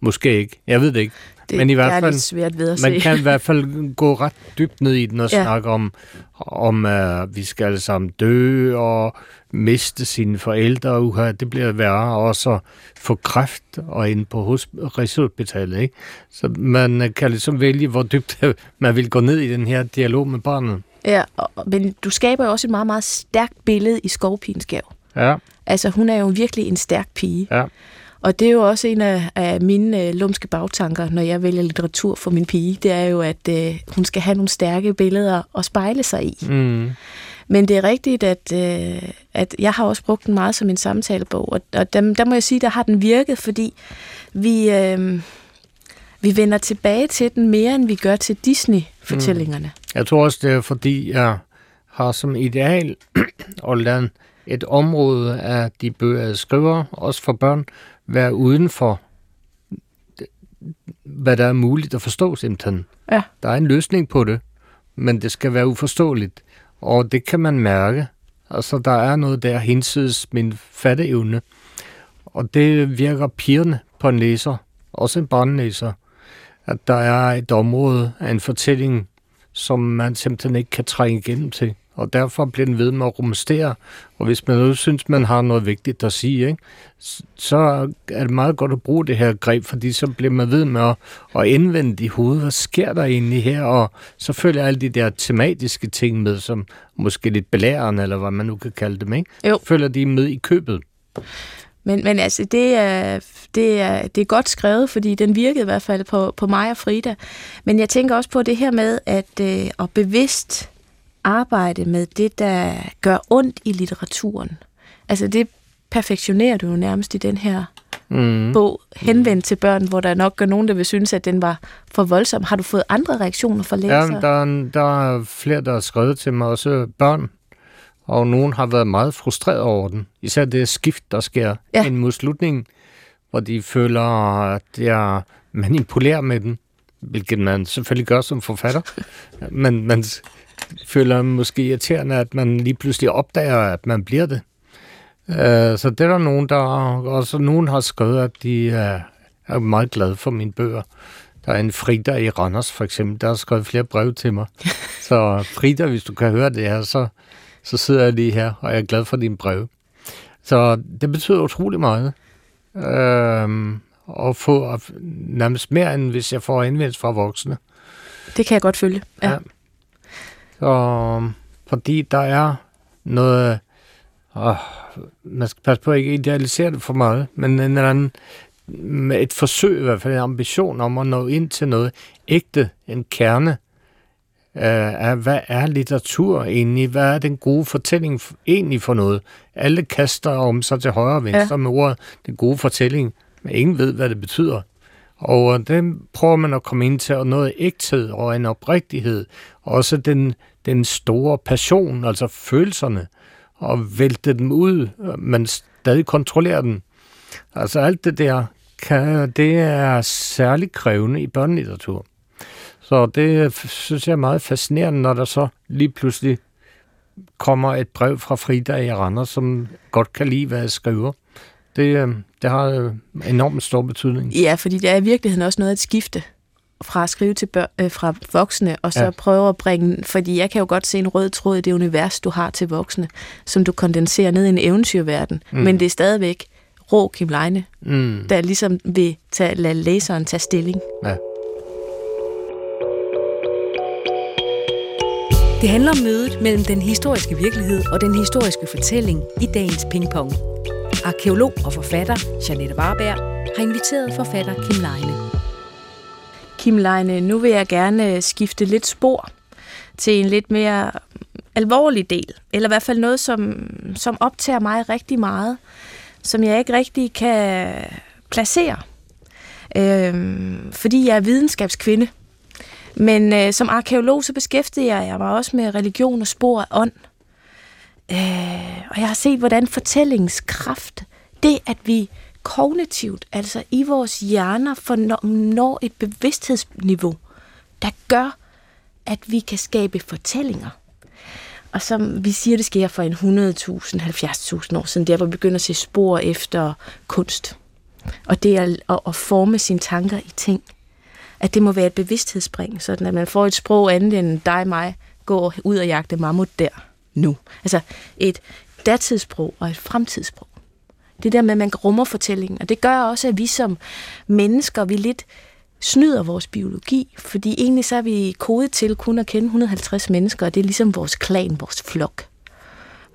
måske ikke. Jeg ved det ikke. Det, Men i hvert det er fald- lidt svært ved at Man se. kan i hvert fald gå ret dybt ned i den og Ja. snakke om, om uh, vi skal alle sammen dø og miste sine forældre. Uha, det bliver værre. Og også få kræft og ind på hosp- Rigshospitalet. Ikke? Så man øh, kan ligesom vælge, hvor dybt man vil gå ned i den her dialog med barnet. Ja, og, men du skaber jo også et meget, meget stærkt billede i Skovpinskav. Ja, Altså, hun er jo virkelig en stærk pige. ja. Og det er jo også en af, af mine øh, lumske bagtanker, når jeg vælger litteratur for min pige. Det er jo, at øh, hun skal have nogle stærke billeder at spejle sig i. Mm. Men det er rigtigt, at, øh, at jeg har også brugt den meget som en samtalebog. Og, og der, der må jeg sige, der har den virket, fordi vi, øh, vi vender tilbage til den mere, end vi gør til Disney-fortællingerne. Jeg tror også, det er fordi, jeg har som ideal at lade et område af de bøger, jeg skriver, også for børn, være uden for, hvad der er muligt at forstå simpelthen. Ja. Der er en løsning på det, men det skal være uforståeligt. Og det kan man mærke. Altså, der er noget der hinsides min fatteevne. Og det virker pigerne på en læser, også en barnlæser, at der er et område af en fortælling, som man simpelthen ikke kan trænge igennem til. Og derfor bliver den ved med at rumstere. Og hvis man nu synes, man har noget vigtigt at sige, ikke, så er det meget godt at bruge det her greb, fordi så bliver man ved med at, at indvende i hovedet, hvad sker der egentlig her? Og så følger alle de der tematiske ting med, som måske lidt belærende, eller hvad man nu kan kalde dem, ikke? Jo. Følger de med i købet. Men, men altså, det er, det, er, det er godt skrevet, fordi den virkede i hvert fald på, på mig og Frida. Men jeg tænker også på det her med at, øh, at bevidst arbejde med det, der gør ondt i litteraturen. Altså det perfektionerer du jo nærmest i den her Mm. bog, henvendt til børn, hvor der nok er nogen, der vil synes, at den var for voldsom. Har du fået andre reaktioner fra Ja, læsere? der, er- der er flere, der har skrevet til mig, også børn. Og nogen har været meget frustreret over den. Især det skift, der sker Ja. ja. ind mod slutningen, hvor de føler, at jeg manipulerer med den. Hvilket man selvfølgelig gør som forfatter. men, men føler måske irriterende, at man lige pludselig opdager, at man bliver det. Øh, så det er der nogen, der også nogen har skrevet, at de er, er meget glade for mine bøger. Der er en Frida i Randers, for eksempel, der har skrevet flere brev til mig. så Frida, hvis du kan høre det her, så, så sidder jeg lige her, og jeg er glad for din brev. Så det betyder utrolig meget. Øh, at få nærmest mere, end hvis jeg får indvendt fra voksne. Det kan jeg godt følge, ja. ja. Så, fordi der er noget... Åh, man skal passe på at ikke idealisere det for meget, men en eller anden med et forsøg, i hvert fald en ambition om at nå ind til noget ægte, en kerne af, hvad er litteratur egentlig? Hvad er den gode fortælling egentlig for noget? Alle kaster om sig til højre og venstre ja. med ordet den gode fortælling, men ingen ved, hvad det betyder. Og øh, den prøver man at komme ind til, og noget ægthed og en oprigtighed. Også den, den store passion, altså følelserne, og vælte dem ud, øh, men stadig kontrollere dem. Altså alt det der, kan, det er særligt krævende i børnelitteratur. Så det øh, synes jeg er meget fascinerende, når der så lige pludselig kommer et brev fra Frida i Randers, som godt kan lide, hvad jeg skriver. Det, det har øh, enormt stor betydning. Ja, fordi det er i virkeligheden også noget at skifte fra at skrive til bør, øh, fra voksne, og så ja. prøve at bringe, fordi jeg kan jo godt se en rød tråd i det univers, du har til voksne, som du kondenserer ned i en eventyrverden, mm. men det er stadigvæk rå Kim Leine, mm. der ligesom vil tage, lade læseren tage stilling. Ja. Det handler om mødet mellem den historiske virkelighed og den historiske fortælling i dagens pingpong. Arkeolog og forfatter Janette Warberg har inviteret forfatter Kim Leine. Kim Leine, nu vil jeg gerne øh, skifte lidt spor til en lidt mere mm, alvorlig del, eller i hvert fald noget, som, som optager mig rigtig meget, som jeg ikke rigtig kan placere, øhm, fordi jeg er videnskabskvinde. Men øh, som arkeolog så beskæftiger jeg mig også med religion og spor af ånd. Øh, og jeg har set, hvordan fortællingskraft, det at vi kognitivt, altså i vores hjerner, når et bevidsthedsniveau, der gør, at vi kan skabe fortællinger. Og som vi siger, det sker for en 100.000, 70.000 år siden, der hvor vi begynder at se spor efter kunst. Og det er at, at forme sine tanker i ting. At det må være et bevidsthedsspring, sådan at man får et sprog andet end dig og mig, går ud og jagte mammut der nu. Altså et datidssprog og et fremtidssprog. Det der med, at man rummer fortællingen. Og det gør også, at vi som mennesker, vi lidt snyder vores biologi, fordi egentlig så er vi kodet til kun at kende 150 mennesker, og det er ligesom vores klan, vores flok.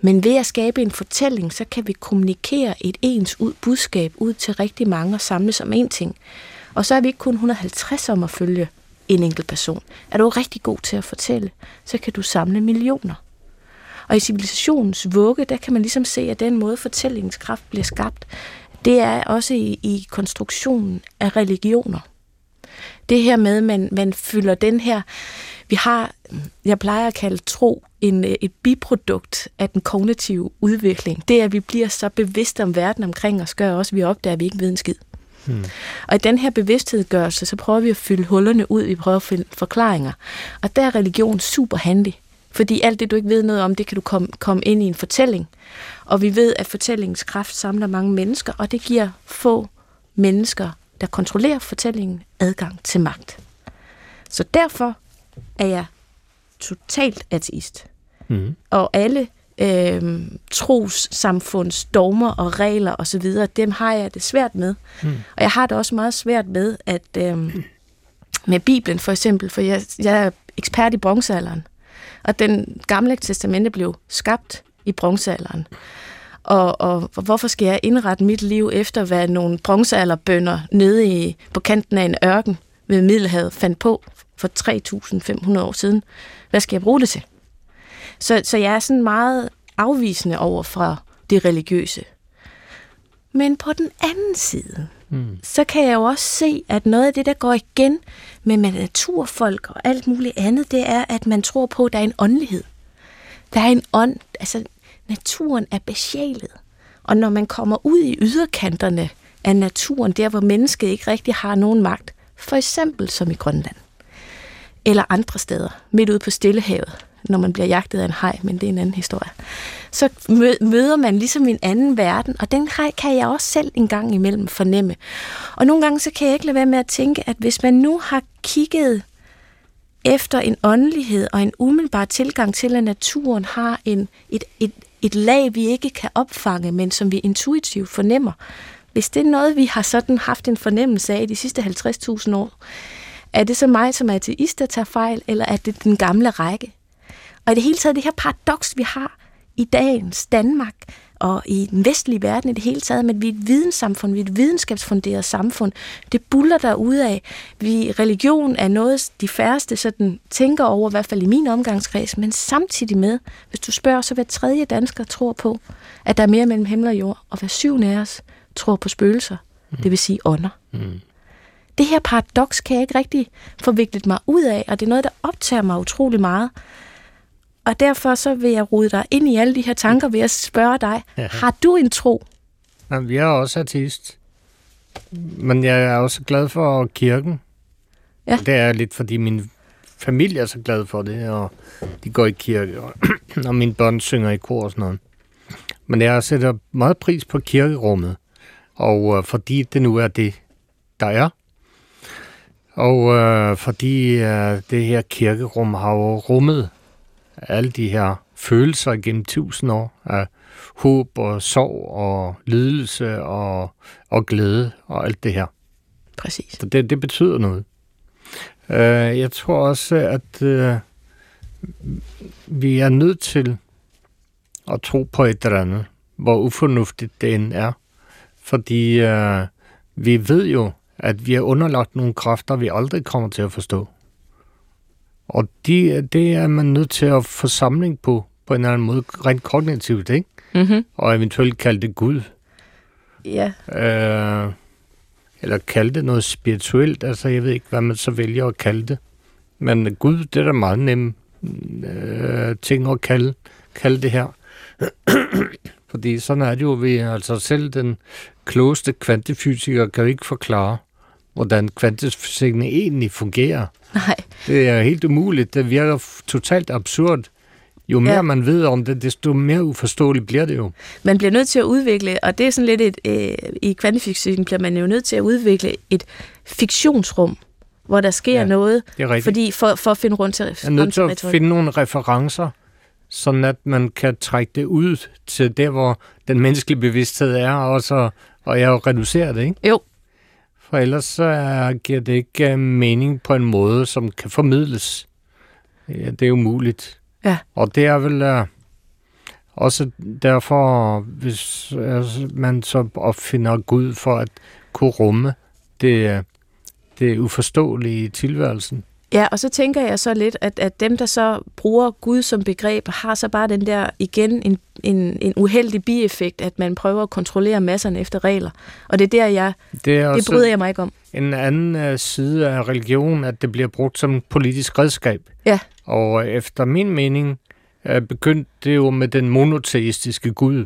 Men ved at skabe en fortælling, så kan vi kommunikere et ens ud budskab ud til rigtig mange og samles om én ting. Og så er vi ikke kun 150 om at følge en enkelt person. Er du rigtig god til at fortælle, så kan du samle millioner. Og i civilisationens vugge, der kan man ligesom se, at den måde fortællingskraft bliver skabt, det er også i, i konstruktionen af religioner. Det her med, at man, man fylder den her... Vi har, jeg plejer at kalde tro, en, et biprodukt af den kognitive udvikling. Det er, at vi bliver så bevidste om verden omkring os, gør også, at vi opdager, at vi ikke ved en skid. Hmm. Og i den her bevidsthedgørelse, så prøver vi at fylde hullerne ud, vi prøver at finde forklaringer. Og der er religion super handig. Fordi alt det, du ikke ved noget om, det kan du komme, komme ind i en fortælling. Og vi ved, at fortællingens kraft samler mange mennesker, og det giver få mennesker, der kontrollerer fortællingen, adgang til magt. Så derfor er jeg totalt ateist. Mm. Og alle øh, trossamfunds dogmer og regler osv., dem har jeg det svært med. Mm. Og jeg har det også meget svært med, at øh, med Bibelen for eksempel, for jeg, jeg er ekspert i bronzealderen. Og den gamle testamente blev skabt i bronzealderen. Og, og hvorfor skal jeg indrette mit liv efter, hvad nogle bronzealderbønder nede i, på kanten af en ørken ved Middelhavet fandt på for 3.500 år siden? Hvad skal jeg bruge det til? Så, så jeg er sådan meget afvisende over fra det religiøse. Men på den anden side, mm. så kan jeg jo også se, at noget af det, der går igen med, med naturfolk og alt muligt andet, det er, at man tror på, at der er en åndelighed. Der er en ånd, altså naturen er besjælet. Og når man kommer ud i yderkanterne af naturen, der hvor mennesket ikke rigtig har nogen magt, for eksempel som i Grønland, eller andre steder, midt ude på Stillehavet, når man bliver jagtet af en hej, men det er en anden historie. Så møder man ligesom en anden verden, og den hej kan jeg også selv en gang imellem fornemme. Og nogle gange så kan jeg ikke lade være med at tænke, at hvis man nu har kigget efter en åndelighed og en umiddelbar tilgang til, at naturen har en, et, et, et lag, vi ikke kan opfange, men som vi intuitivt fornemmer. Hvis det er noget, vi har sådan haft en fornemmelse af de sidste 50.000 år, er det så mig som ateist, der tager fejl, eller er det den gamle række? Og i det hele taget det her paradoks, vi har i dagens Danmark, og i den vestlige verden i det hele taget, men vi er et videnssamfund, vi er et videnskabsfunderet samfund. Det buller der ud af. Vi, religion er noget, de færreste sådan tænker over, i hvert fald i min omgangskreds, men samtidig med, hvis du spørger, så hver tredje dansker tror på, at der er mere mellem himmel og jord, og hver syvende af os tror på spøgelser, mm. det vil sige ånder. Mm. Det her paradoks kan jeg ikke rigtig forviklet mig ud af, og det er noget, der optager mig utrolig meget. Og derfor så vil jeg rode dig ind i alle de her tanker ved at spørge dig, ja. har du en tro? Jamen, jeg er også artist. Men jeg er også glad for kirken. Ja. Det er lidt, fordi min familie er så glad for det, og de går i kirke, og, og mine børn synger i kor og sådan noget. Men jeg sætter meget pris på kirkerummet, og øh, fordi det nu er det, der er. Og øh, fordi øh, det her kirkerum har jo rummet alle de her følelser gennem tusind år af håb og sorg og lidelse og, og glæde og alt det her. Præcis. Så det, det betyder noget. Uh, jeg tror også, at uh, vi er nødt til at tro på et eller andet, hvor ufornuftigt det end er. Fordi uh, vi ved jo, at vi er underlagt nogle kræfter, vi aldrig kommer til at forstå. Og de, det er man nødt til at få samling på, på en eller anden måde, rent kognitivt, ikke? Mm-hmm. Og eventuelt kalde det Gud. Ja. Øh, eller kalde det noget spirituelt. Altså, jeg ved ikke, hvad man så vælger at kalde det. Men Gud, det er da meget nemme øh, ting at kalde, kalde det her. Fordi sådan er det jo ved, altså selv den klogeste kvantefysiker kan jo ikke forklare, hvordan kvantefysikken egentlig fungerer. Nej. Det er helt umuligt. Det virker totalt absurd. Jo mere Ja. man ved om det, desto mere uforståeligt bliver det jo. Man bliver nødt til at udvikle, og det er sådan lidt et, øh, i kvantefysikken bliver man jo nødt til at udvikle et fiktionsrum, hvor der sker Ja, noget, Det er rigtigt. fordi for, for at finde rundt til, Jeg er nødt til at finde nogle referencer, sådan at man kan trække det ud til der, hvor den menneskelige bevidsthed er, og, så, og jeg reducerer det, ikke? Jo, For ellers så er, giver det ikke øh, mening på en måde, som kan formidles. Ja, det er umuligt. Ja. Og det er vel uh, også derfor, hvis altså, man så opfinder Gud for at kunne rumme det, øh, det uforståelige i tilværelsen. Ja, og så tænker jeg så lidt, at, at dem, der så bruger Gud som begreb, har så bare den der, igen, en, en, en uheldig bieffekt, at man prøver at kontrollere masserne efter regler. Og det er der, jeg, Det er det bryder jeg mig ikke om. en anden uh, side af religion, at det bliver brugt som politisk redskab. Ja. Og efter min mening uh, begyndte det jo med den monoteistiske Gud.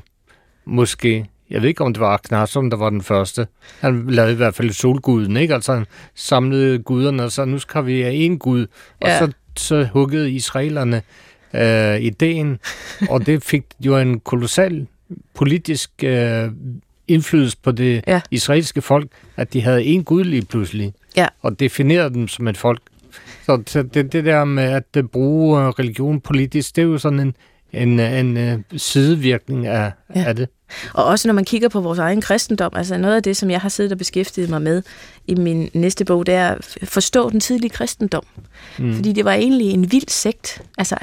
Måske. Jeg ved ikke, om det var Akhenaton, der var den første. Han lavede i hvert fald solguden, ikke? Altså han samlede guderne, og så nu skal vi have en gud. Og Ja. så, så huggede israelerne øh, ideen, og det fik jo en kolossal politisk øh, indflydelse på det Ja. israelske folk, at de havde en gud lige pludselig, Ja. og definerede dem som et folk. Så så det, det der med at øh, bruge øh, religion politisk, det er jo sådan en, en, en, en sidevirkning af, ja. af det. Og også når man kigger på vores egen kristendom, altså noget af det, som jeg har siddet og beskæftiget mig med i min næste bog, det er at forstå den tidlige kristendom. Mm. Fordi det var egentlig en vild sekt, altså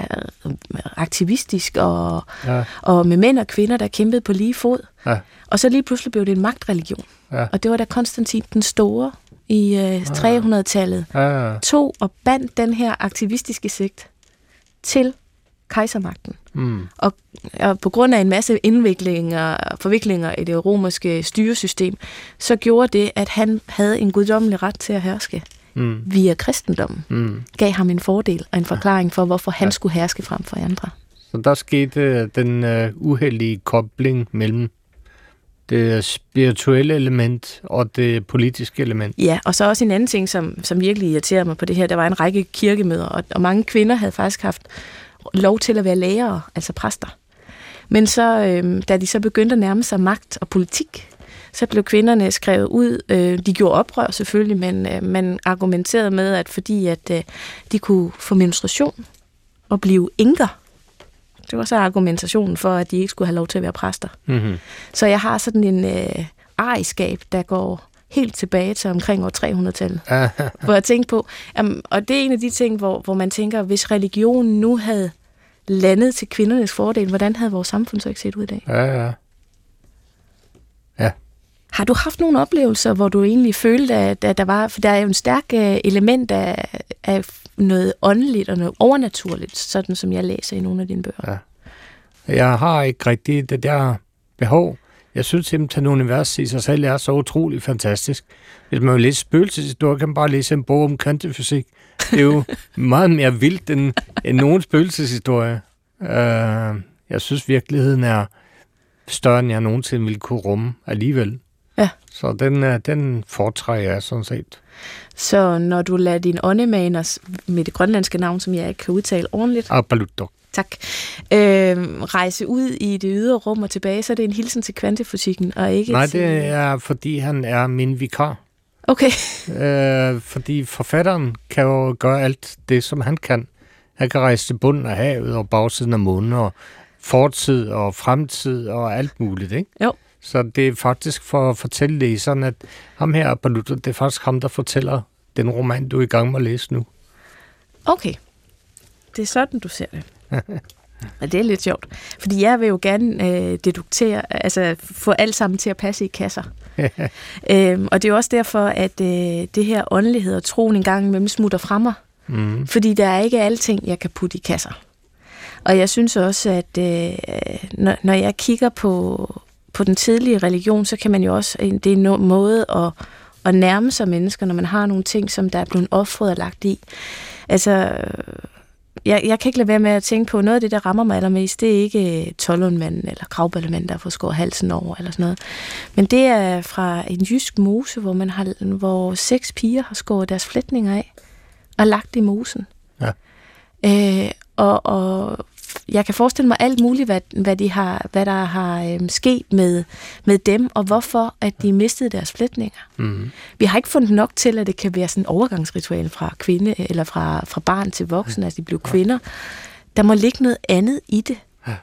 øh, aktivistisk og, Ja. og med mænd og kvinder, der kæmpede på lige fod. Ja. Og så lige pludselig blev det en magtreligion. Ja. Og det var da Konstantin den Store i øh, 300-tallet Ja, ja. tog og bandt den her aktivistiske sekt til kejsermagten. Mm. Og, og på grund af en masse indviklinger og forviklinger i det romerske styresystem, så gjorde det, at han havde en guddommelig ret til at herske Mm. via kristendommen. Mm. Gav ham en fordel og en forklaring for, hvorfor han skulle herske frem for andre. Så der skete øh, den uh, uheldige kobling mellem det spirituelle element og det politiske element. Ja, og så også en anden ting, som, som virkelig irriterer mig på det her, der var en række kirkemøder, og, og mange kvinder havde faktisk haft lov til at være lærere, altså præster. Men så, øh, da de så begyndte at nærme sig magt og politik, så blev kvinderne skrevet ud. Øh, de gjorde oprør selvfølgelig, men øh, man argumenterede med, at fordi at øh, de kunne få menstruation og blive enker, det var så argumentationen for, at de ikke skulle have lov til at være præster. Mm-hmm. Så jeg har sådan en øh, ejerskab, der går helt tilbage til omkring år 300-tallet. hvor jeg tænkte på, um, og det er en af de ting, hvor, hvor man tænker, hvis religionen nu havde landet til kvindernes fordel, hvordan havde vores samfund så ikke set ud i dag? Ja, ja. Har du haft nogle oplevelser, hvor du egentlig følte, at, at der var, for der er jo en stærk øh, element af, af noget åndeligt og noget overnaturligt, sådan som jeg læser i nogle af dine bøger. Ja. Jeg har ikke rigtig det der behov. Jeg synes simpelthen, at universet i sig selv er så utrolig fantastisk. Hvis man vil læse spøgelseshistorie, kan man bare læse en bog om kvantefysik. Det er jo meget mere vildt end, end nogen spøgelseshistorie. Uh, jeg synes, virkeligheden er større, end jeg nogensinde ville kunne rumme alligevel. Ja. Så den, øh, den foretrækker jeg sådan set. Så når du lader din åndemaner med det grønlandske navn, som jeg ikke kan udtale ordentligt, Absolut. Tak, øh, rejse ud i det ydre rum og tilbage, så er det en hilsen til kvantefysikken, og ikke Nej, til... det er, fordi han er min vikar. Okay, Øh, fordi forfatteren kan jo gøre alt det, som han kan. Han kan rejse til bunden af havet og bagsiden af månen og fortid og fremtid og alt muligt, ikke? Jo. Så det er faktisk for at fortælle læseren, at ham her, Baluto, det er faktisk ham, der fortæller den roman, du er i gang med at læse nu. okay. Det er sådan, du ser det. Og det er lidt sjovt. Fordi jeg vil jo gerne øh, deduktere, altså få alt sammen til at passe i kasser. øhm, og det er også derfor, at øh, det her åndelighed og troen en gang imellem smutter fra mig. Mm. Fordi der er ikke alting, jeg kan putte i kasser. Og jeg synes også, at øh, når, når jeg kigger på, på den tidlige religion, så kan man jo også, det er en måde at, at nærme sig mennesker, når man har nogle ting, som der er blevet offret og lagt i. Altså, jeg, jeg kan ikke lade være med at tænke på, noget af det, der rammer mig allermest, det er ikke tolvundmanden eller kravballemanden, der får skåret halsen over eller sådan noget. Men det er fra en jysk mose, hvor, man har, hvor seks piger har skåret deres flætninger af og lagt i mosen. Ja. Øh, og, og jeg kan forestille mig alt muligt, hvad, hvad, de har, hvad der har øhm, sket med, med dem, og hvorfor at de mistede deres flætninger. Mm. Vi har ikke fundet nok til, at det kan være sådan en overgangsritual fra kvinde, eller fra, fra barn til voksen, at de blev kvinder. Der må ligge noget andet i det. Ja.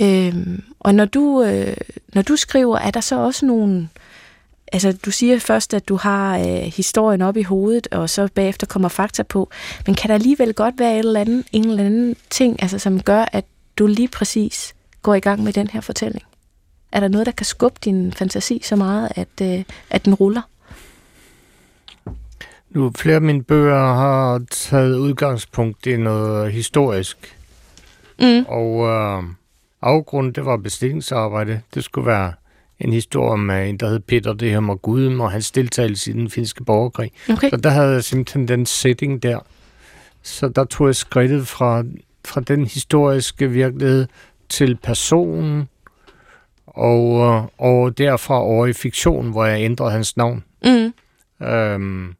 Øhm, og når du, øh, når du skriver, er der så også nogle... Altså, du siger først, at du har øh, historien op i hovedet, og så bagefter kommer fakta på. Men kan der alligevel godt være et eller andet, en eller anden ting, altså, som gør, at du lige præcis går i gang med den her fortælling? Er der noget, der kan skubbe din fantasi så meget, at, øh, at den ruller? Nu, flere af mine bøger har taget udgangspunkt i noget historisk. Mm. Og øh, afgrunden, det var bestillingsarbejde. Det skulle være en historie om øh, en, der hed Peter det her med Guden, og hans deltagelse i den finske borgerkrig. Okay. Så der havde jeg simpelthen den setting der. Så der tog jeg skridtet fra, fra den historiske virkelighed til personen, og, øh, og derfra over i fiktion, hvor jeg ændrede hans navn. Mm. Øhm,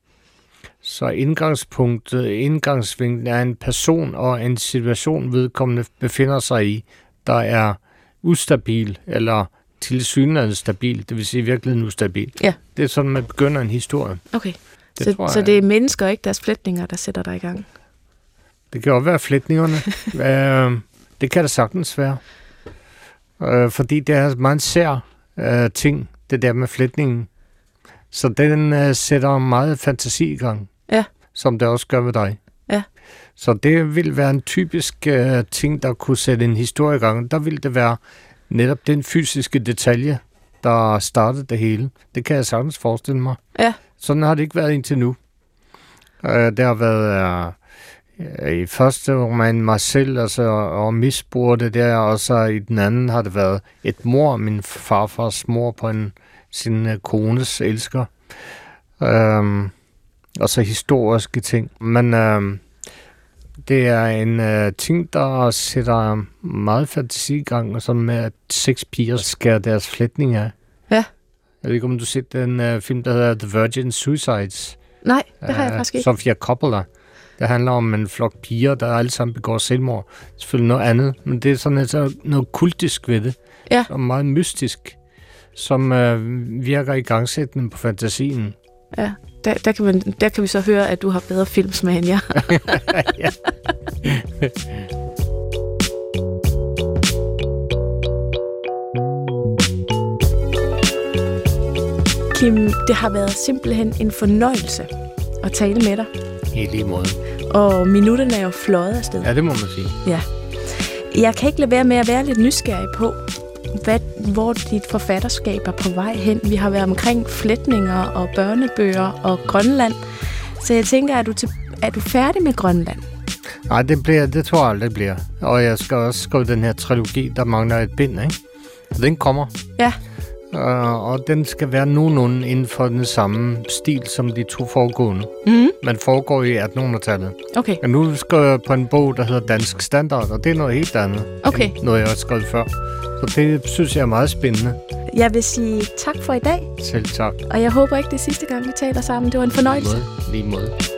så indgangspunktet, indgangsvinklen er en person og en situation, vedkommende befinder sig i, der er ustabil, eller tilsyneladende stabil, det vil sige i virkeligheden ustabil. Ja. Det er sådan, man begynder en historie. Okay. Det så, jeg- så det er mennesker, ikke deres flætninger, der sætter dig i gang? Det kan også være flætningerne. øh, det kan det sagtens være. Øh, fordi det er meget sær øh, ting, det der med flætningen. Så den øh, sætter meget fantasi i gang. Ja. Som det også gør ved dig. Ja. Så det vil være en typisk øh, ting, der kunne sætte en historie i gang. Der vil det være netop den fysiske detalje, der startede det hele. Det kan jeg sagtens forestille mig. Ja. Sådan har det ikke været indtil nu. Øh, det har været øh, i første roman mig selv altså, og misbrug det der, og så i den anden har det været et mor, min farfars mor på en, sin øh, kones elsker. Øhm, og så historiske ting. Men øhm, det er en øh, ting, der sætter meget fantasi i gang, og som med at seks piger skærer deres flætning af. Ja. Jeg ved ikke, om du har set den øh, film, der hedder The Virgin Suicides. Nej, det har jeg faktisk ikke. Sofia Coppola. Det handler om en flok piger, der alle sammen begår selvmord. Selvfølgelig noget andet, men det er sådan altså noget kultisk ved det. Ja. Og meget mystisk, som øh, virker i gangsættende på fantasien. Ja, der, der, kan man, der kan vi så høre, at du har bedre filmsmag end jeg. Kim, det har været simpelthen en fornøjelse at tale med dig. I lige måde. Og minutterne er jo fløjet afsted. Ja, det må man sige. Ja. Jeg kan ikke lade være med at være lidt nysgerrig på, hvad, hvor dit forfatterskab er på vej hen. Vi har været omkring flætninger og børnebøger og Grønland. Så jeg tænker, er du, til, er du færdig med Grønland? Nej, det, bliver, det tror jeg aldrig bliver. Og jeg skal også skrive den her trilogi, der mangler et bind, ikke? Den kommer. Ja. Uh, og den skal være nogenlunde inden for den samme stil som de to foregående. Mm. Man foregår i 1800-tallet. Okay. Og nu skal jeg på en bog, der hedder Dansk Standard, og det er noget helt andet Okay. end noget, jeg har skrevet før. Så det synes jeg er meget spændende. Jeg vil sige tak for i dag, Selv tak. og jeg håber ikke, det sidste gang, vi taler sammen. Det var en fornøjelse. Lige måde.